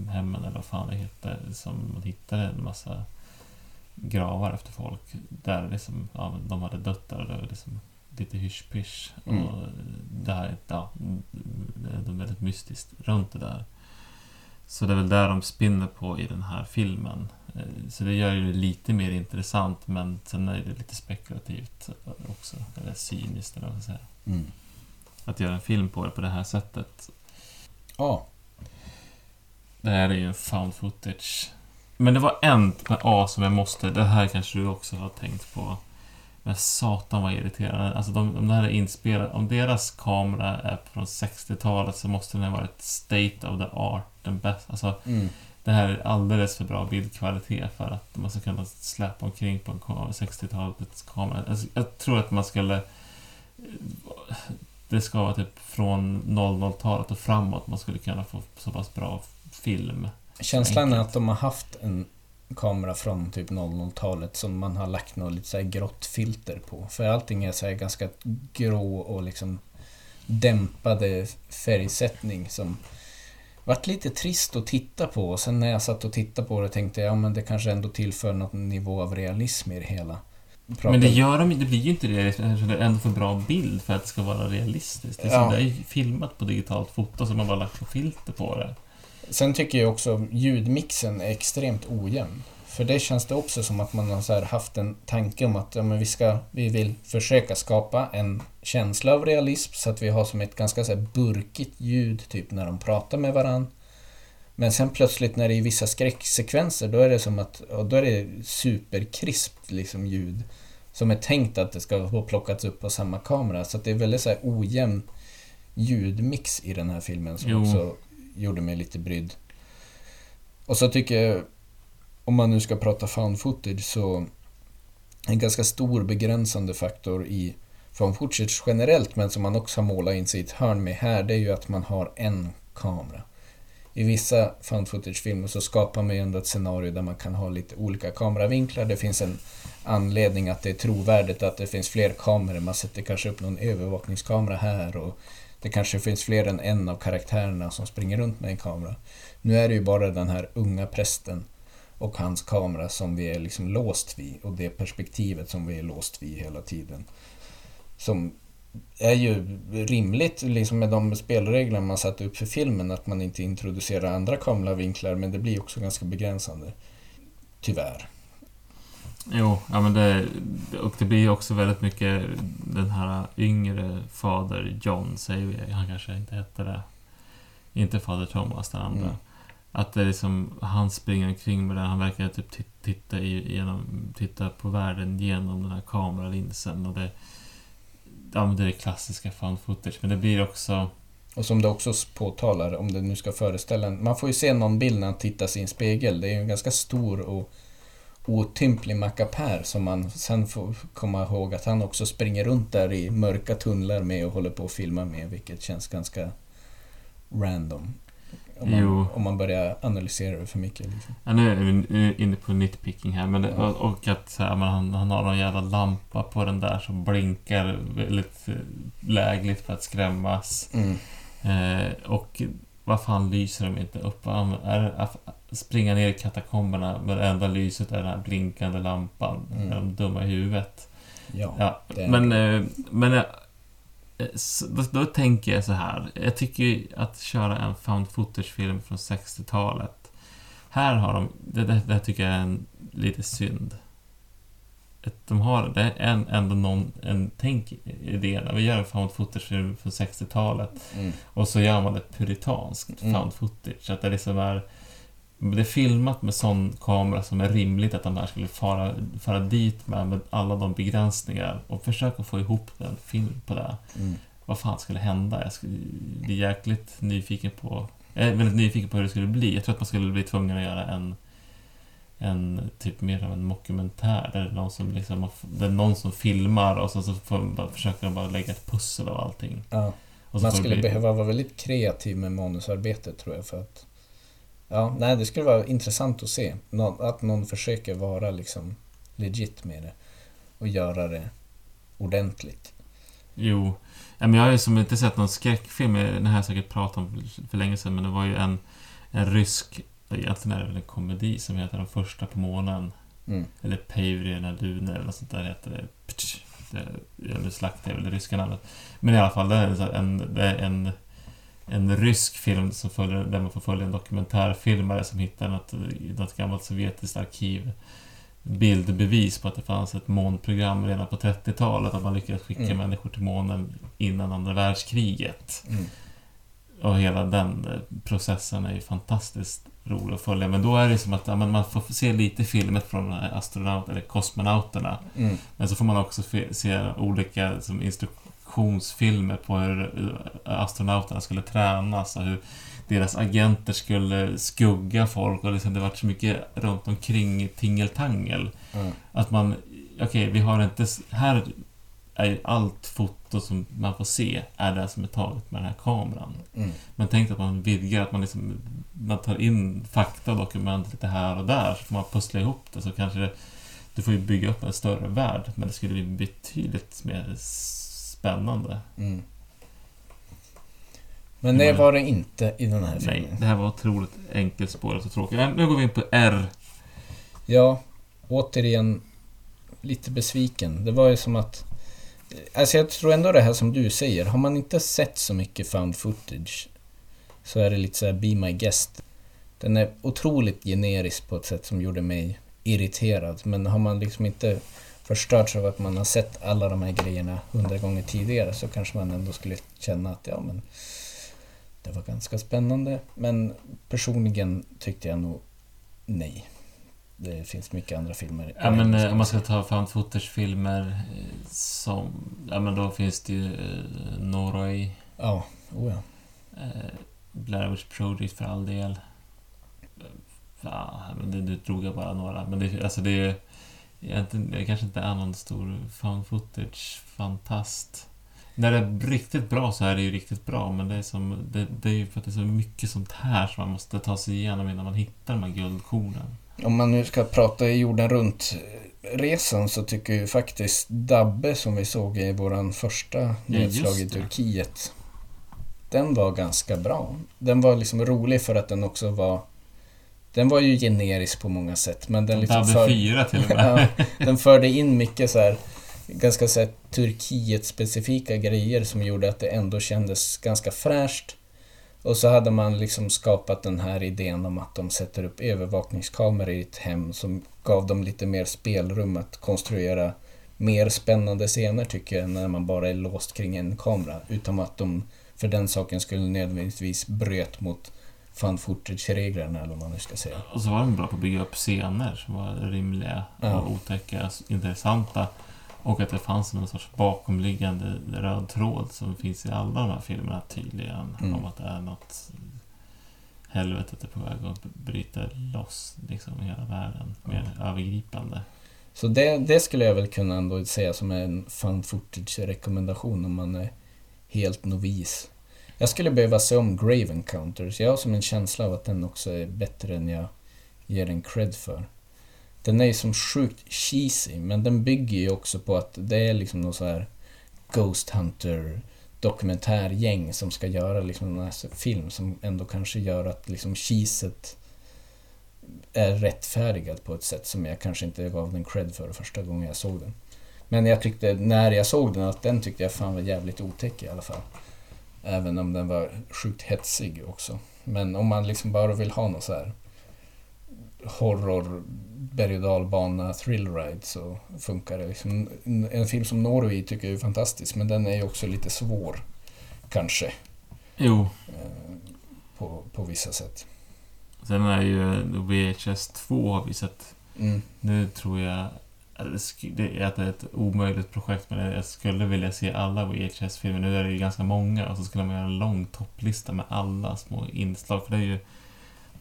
hemmen eller vad fan det hette som man hittade en massa gravar efter folk där liksom, ja, de hade dött där och liksom lite hysch-pysch. Mm. Och det här, ja, det är väldigt mystiskt runt det där. Så det är väl där de spinner på i den här filmen. Eh, Så det gör ju det lite mer intressant men sen är det lite spekulativt också. Eller cyniskt eller vad man ska säga. Mm. Att göra en film på det på det här sättet. Ja, Det här är ju en found footage. Men det var en med A som jag måste... Det här kanske du också har tänkt på. Men satan vad irriterande. Alltså de, de där är inspelade. Om deras kamera är från 60-talet så måste den ha varit state of the art. Den bästa. Alltså mm. det här är alldeles för bra bildkvalitet för att man ska kunna släppa omkring på en ka- 60-talets kamera. Alltså, jag tror att man skulle... Det ska vara typ från 00-talet och framåt man skulle kunna få så pass bra film. Känslan är att de har haft en kamera från typ 00-talet som man har lagt något lite så grått filter på. För allting är så här ganska grå och liksom dämpade färgsättning som vart lite trist att titta på. Och sen när jag satt och tittade på det tänkte jag, ja men det kanske ändå tillför något nivå av realism i det hela. Pratar- Men det gör de Det blir ju inte realistiskt. eftersom Det är ändå för bra bild för att det ska vara realistiskt. Det är, Ja. som, det är ju filmat på digitalt foto så man bara lagt på filter på det. Sen tycker jag också ljudmixen är extremt ojämn. För det känns det också som att man har haft en tanke om att ja, men vi, ska, vi vill försöka skapa en känsla av realism så att vi har som ett ganska så burkigt ljud typ när de pratar med varann. Men sen plötsligt när det är vissa skräcksekvenser då är det som att då är det superkrispt liksom ljud. Som är tänkt att det ska ha plockats upp på samma kamera. Så det är väldigt så här ojämn ljudmix i den här filmen som Jo. också gjorde mig lite brydd. Och så tycker jag, om man nu ska prata found footage, så en ganska stor begränsande faktor i found footage generellt, men som man också har målat in sig i ett hörn med här, det är ju att man har en kamera. I vissa found footage-filmer så skapar man ju ändå ett scenario där man kan ha lite olika kameravinklar. Det finns en anledning att det är trovärdigt att det finns fler kameror. Man sätter kanske upp någon övervakningskamera här och det kanske finns fler än en av karaktärerna som springer runt med en kamera. Nu är det ju bara den här unga prästen och hans kamera som vi är liksom låst vid och det perspektivet som vi är låst vid hela tiden. Som är ju rimligt liksom med de spelregler man satt upp för filmen att man inte introducerar andra kameravinklar men det blir också ganska begränsande. Tyvärr. Jo, ja men det... Och det blir också väldigt mycket den här yngre fader John, säger vi. Han kanske inte hette det. Inte fader Thomas, den andra. Mm. Att det är liksom, han springer omkring med det, han verkar typ tit- titta, genom, titta på världen genom den här kameralinsen. Och det, ja, men det är klassiska found footage, men det blir också... Och som det också påtalar, om det nu ska föreställa en... Man får ju se någon bild när han tittar sig i en spegel. Det är ju en ganska stor och otymplig mackapär som man sen får komma ihåg att han också springer runt där i mörka tunnlar med och håller på att filma med, vilket känns ganska random. Om man, Jo. om man börjar analysera det för mycket. Liksom. Ja, nu är vi inne på nitpicking här, men det, Ja. och, att här, men han, han har någon jävla lampa på den där som blinkar väldigt eh, lägligt för att skrämmas. Mm. Eh, och vad fan lyser de inte upp? Är springa ner i katakomberna med det enda lyset är den här blinkande lampan? Mm. Är de dumma i huvudet? Ja. Ja, men, eh, men eh, då, då tänker jag så här. Jag tycker att köra en found footage-film från 60-talet. Här har de, det, det, det tycker jag är en, lite synd. De har, det är en, ändå någon, en tänk idé när vi gör en found footage-film från 60-talet Mm. och så gör man ett puritanskt Mm. found footage. Att det liksom är... Det är filmat med sån kamera som är rimligt att de här skulle fara, fara dit med, med alla de begränsningar och försöka få ihop en film på det. Mm. Vad fan skulle hända? Jag skulle bli jäkligt nyfiken på... Jag är väldigt nyfiken på hur det skulle bli. Jag tror att man skulle bli tvungen att göra en en typ mer av en mockumentär där det är någon som, liksom, det är någon som filmar och så, så får, bara, försöker de bara lägga ett pussel av allting. Ja. Man skulle bli- behöva vara väldigt kreativ med manusarbetet tror jag för att... Ja, nej det skulle vara intressant att se. Nå- Att någon försöker vara liksom legit med det. Och göra det ordentligt. Jo. Ja, men jag har ju som inte sett någon skräckfilm, den här har jag säkert pratat om för länge sedan, men det var ju en, en rysk, egentligen är det väl en komedi som heter Den första på månen. Mm. Eller Pavrien Dune eller något sånt där heter det. Ptsch, det eller Slakt är väl det ryska namnet. Men i alla fall, det är en, det är en, en rysk film som följer, där man får följa en dokumentärfilmare som hittar något, något gammalt sovjetiskt arkiv bildbevis på att det fanns ett månprogram redan på 30-talet, att man lyckades skicka Mm. människor till månen innan andra världskriget. Mm. Och hela den eh, processen är ju fantastiskt rolig att följa. Men då är det som att ja, man får se lite filmet från de här astronaut eller kosmonauterna. Mm. Men så får man också se olika som instruktionsfilmer på hur eh, astronauterna skulle tränas och hur deras agenter skulle skugga folk och liksom det varit så mycket runt omkring tingeltangel. Mm. Att man, okej, vi har inte... Här är allt foto som man får se är det som är taget med den här kameran. Mm. Men tänk att man vidgar, att man liksom man tar in fakta och dokument lite här och där, så får man pussla ihop det så kanske det, du får ju bygga upp en större värld, men det skulle bli betydligt mer spännande. Mm. Men det var det inte i den här Nej, filmen. det här var otroligt enkelspårat och tråkigt. Nu går vi in på R. Ja, återigen lite besviken. Det var ju som att... Alltså jag tror ändå det här som du säger, har man inte sett så mycket found footage så är det lite så här be my guest. Den är otroligt generisk på ett sätt som gjorde mig irriterad. Men har man liksom inte förstörts av att man har sett alla de här grejerna hundra gånger tidigare så kanske man ändå skulle känna att ja men det var ganska spännande. Men personligen tyckte jag nog nej. Det finns mycket andra filmer. Ja, men eh, om man ska ta found footage-filmer eh, som... Ja, men då finns det ju eh, Norway, Ja, oh ja. eh, Blair Witch Project för all del. Ja, men det, det drog jag bara några. Men det, alltså det är ju... Det kanske inte är någon stor found footage-fantast. När det är riktigt bra så är det ju riktigt bra, men det är, som, det, det är ju för att det är så mycket sånt här som man måste ta sig igenom innan man hittar de här guldkornen. Om man nu ska prata i jorden runt-resan så tycker jag faktiskt Dabbe som vi såg i våran första nedslag i. Turkiet. Den var ganska bra. Den var liksom rolig för att den också var... Den var ju generisk på många sätt men den liksom Dabbe för, 4 till och med. ja, den förde in mycket så här ganska så här, Turkiet-specifika grejer som gjorde att det ändå kändes ganska fräscht. Och så hade man liksom skapat den här idén om att de sätter upp övervakningskameror i ett hem som gav dem lite mer spelrum att konstruera mer spännande scener tycker jag, när man bara är låst kring en kamera. Utan att de för den saken skulle nödvändigtvis bröt mot fan footage-reglerna eller vad man nu ska säga. Och så var de bra på att bygga upp scener som var rimliga Ja. och otäcka, intressanta. Och att det fanns någon sorts bakomliggande röd tråd som finns i alla de här filmerna tydligen. Mm. Om att det är något helvetet är på väg att bryta loss liksom hela världen. Mer övergripande. Så det, det skulle jag väl kunna ändå säga som en fan footage-rekommendation om man är helt novis. Jag skulle behöva se om Grave Encounters. Jag har som en känsla av att den också är bättre än jag ger den cred för. Den är ju som sjukt cheesy, men den bygger ju också på att det är liksom någon så här Ghost Hunter dokumentärgäng som ska göra liksom en film som ändå kanske gör att liksom cheeset är rättfärdigat på ett sätt som jag kanske inte gav den cred för första gången jag såg den. Men jag tyckte, när jag såg den, att den tyckte jag fan var jävligt otäck i alla fall. Även om den var sjukt hetsig också. Men om man liksom bara vill ha något så här horror, berg och dalbana, thrill ride så funkar det. Liksom, en film som Norway tycker jag är fantastisk, men den är ju också lite svår. Kanske. Jo, eh, På, på vissa sätt. sen är ju VHS 2 har vi sett. Mm. Nu tror jag det är att det är ett omöjligt projekt men jag skulle vilja se alla VHS-filmer. Nu är det ju ganska många och så skulle man göra en lång topplista med alla små inslag. För det är ju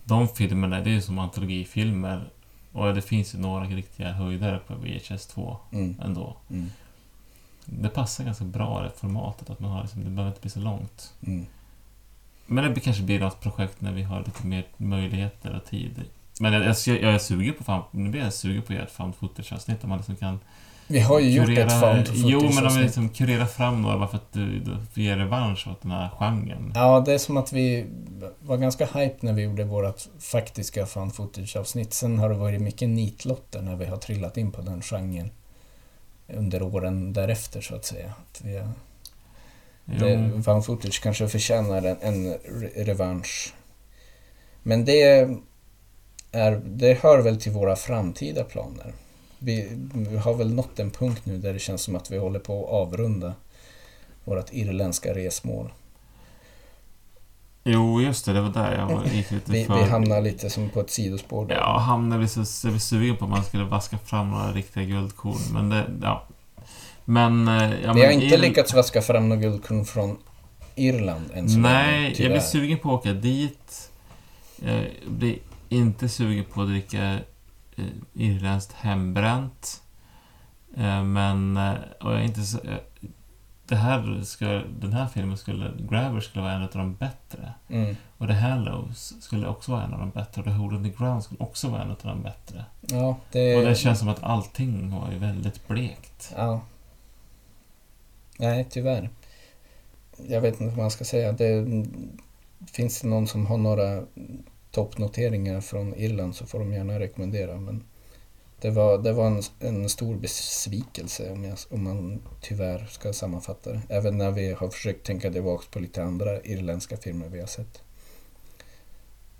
de filmerna, det är ju som antologifilmer och det finns ju några riktiga höjdare på VHS 2 Mm. ändå. Mm. Det passar ganska bra det formatet att man har liksom, det behöver inte bli så långt. Mm. Men det kanske blir något projekt när vi har lite mer möjligheter och tid. Men jag, jag, jag är sugen på fan, nu blir jag sugen på att göra ett found footage-avsnitt om man liksom kan Vi har ju gjort ett found Jo, men om vi footage-avsnitt. liksom kurerar fram några bara för att du, du ger revansch åt den här genren. Ja, det är som att vi var ganska hype när vi gjorde vårt faktiska fan footage-avsnitt. Sen har det varit mycket nitlotter när vi har trillat in på den genren under åren därefter så att säga. Att vi det, fan footage kanske förtjänar en, en re- revansch. Men det, är, det hör väl till våra framtida planer. Vi, vi har väl nått en punkt nu där det känns som att vi håller på att avrunda vårt irländska resmål. jo, just det, det var där jag var, gick lite Vi, för... vi hamnar lite som på ett sidospår där. Ja, hamnade vi så, vi sugen på att man skulle vaska fram några riktiga guldkorn. Men det, ja. Men... eh, Ja, vi har inte Ir- lyckats vaska fram några guldkorn från Irland än så länge, Nej, jag tyvärr. blir sugen på att åka dit. Jag blir inte sugen på att dricka irländskt hembränt. Eh, men, eh, och jag är inte så, eh, det här ska, den här filmen skulle, Grabber skulle vara en av de bättre. Mm. Och The Hallows skulle också vara en av de bättre. Och The Hole in the Ground skulle också vara en av de bättre. Ja, det... Och det känns som att allting var ju väldigt blekt. Ja. Nej, tyvärr. Jag vet inte vad man ska säga. Det, finns det någon som har några toppnoteringar från Irland så får de gärna rekommendera. Men det var, det var en, en stor besvikelse om, jag, om man tyvärr ska sammanfatta det. Även när vi har försökt tänka tillbaka på lite andra irländska filmer vi har sett.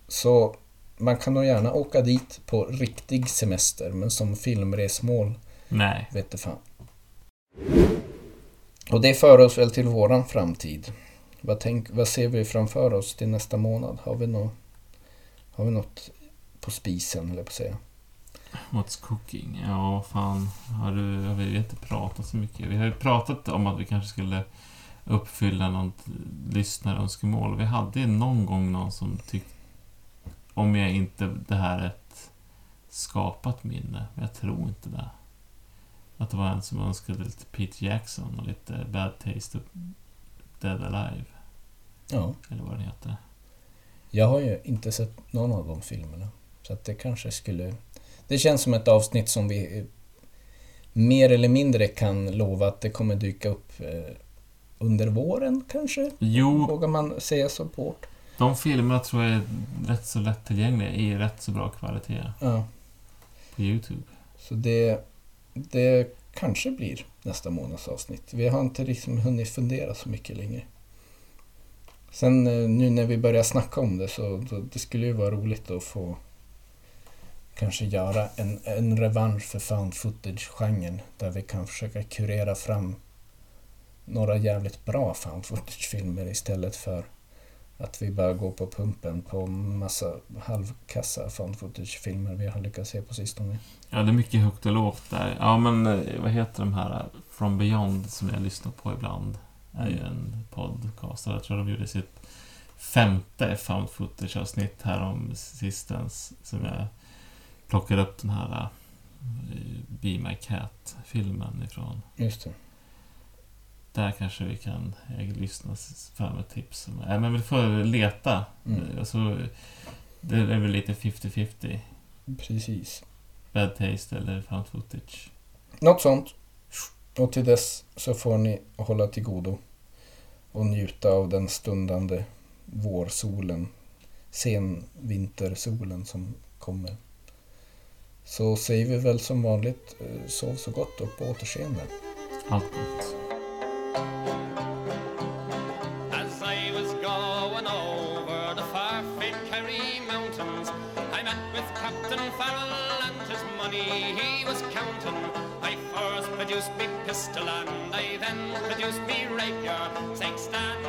Så man kan nog gärna åka dit på riktig semester men som filmresmål Nej. vet du fan. Och det för oss väl till våran framtid. Vad, tänk, vad ser vi framför oss till nästa månad? Har vi något, har vi något på spisen, eller på att säga? What's cooking? Ja, fan. Har, du, har vi inte pratat så mycket? Vi har ju pratat om att vi kanske skulle uppfylla något lyssnarönskemål. Vi hade ju någon gång någon som tyckte... Om jag inte... Det här är ett skapat minne. Men jag tror inte det. Att det var en som önskade lite Pete Jackson och lite Bad Taste of Dead Alive. Ja. Eller vad den heter. Jag har ju inte sett någon av de filmerna. Så att det kanske skulle... Det känns som ett avsnitt som vi eh, mer eller mindre kan lova att det kommer dyka upp eh, under våren kanske? Jo, Vågar man säga så hårt? de filmerna tror jag är rätt så lättillgängliga i rätt så bra kvalitet Ja. på YouTube. Så det, det kanske blir nästa månads avsnitt. Vi har inte liksom hunnit fundera så mycket längre. Sen eh, nu när vi börjar snacka om det så då, det skulle ju vara roligt att få kanske göra en, en revansch för found footage-genren där vi kan försöka kurera fram några jävligt bra found footage-filmer istället för att vi bara går på pumpen på massa halvkassa found footage-filmer vi har lyckats se på sistone. Ja, det är mycket högt och lågt där. Ja, men eh, vad heter de här? Eh, From Beyond som jag lyssnar på ibland är ju en podcast. Jag tror de gjorde sitt femte found footage-avsnitt här om sistens. Som jag plockade upp den här eh, Be My Cat-filmen ifrån. Just det. Där kanske vi kan lyssna fram ett tips. Nej, men vi får leta. Mm. Eh, Alltså, det är väl lite 50-50. Precis. Bad taste eller found footage. Något sånt. Och till dess så får ni hålla till godo och njuta av den stundande vårsolen, senvintersolen som kommer. Så säger vi väl som vanligt, eh, sov så gott och på återseende. Allt gott. As I was going over the far famed Kerry mountains, I met with Captain Farrell and his money he was counting. Produced me pistol and I then produced me rapier, saying stand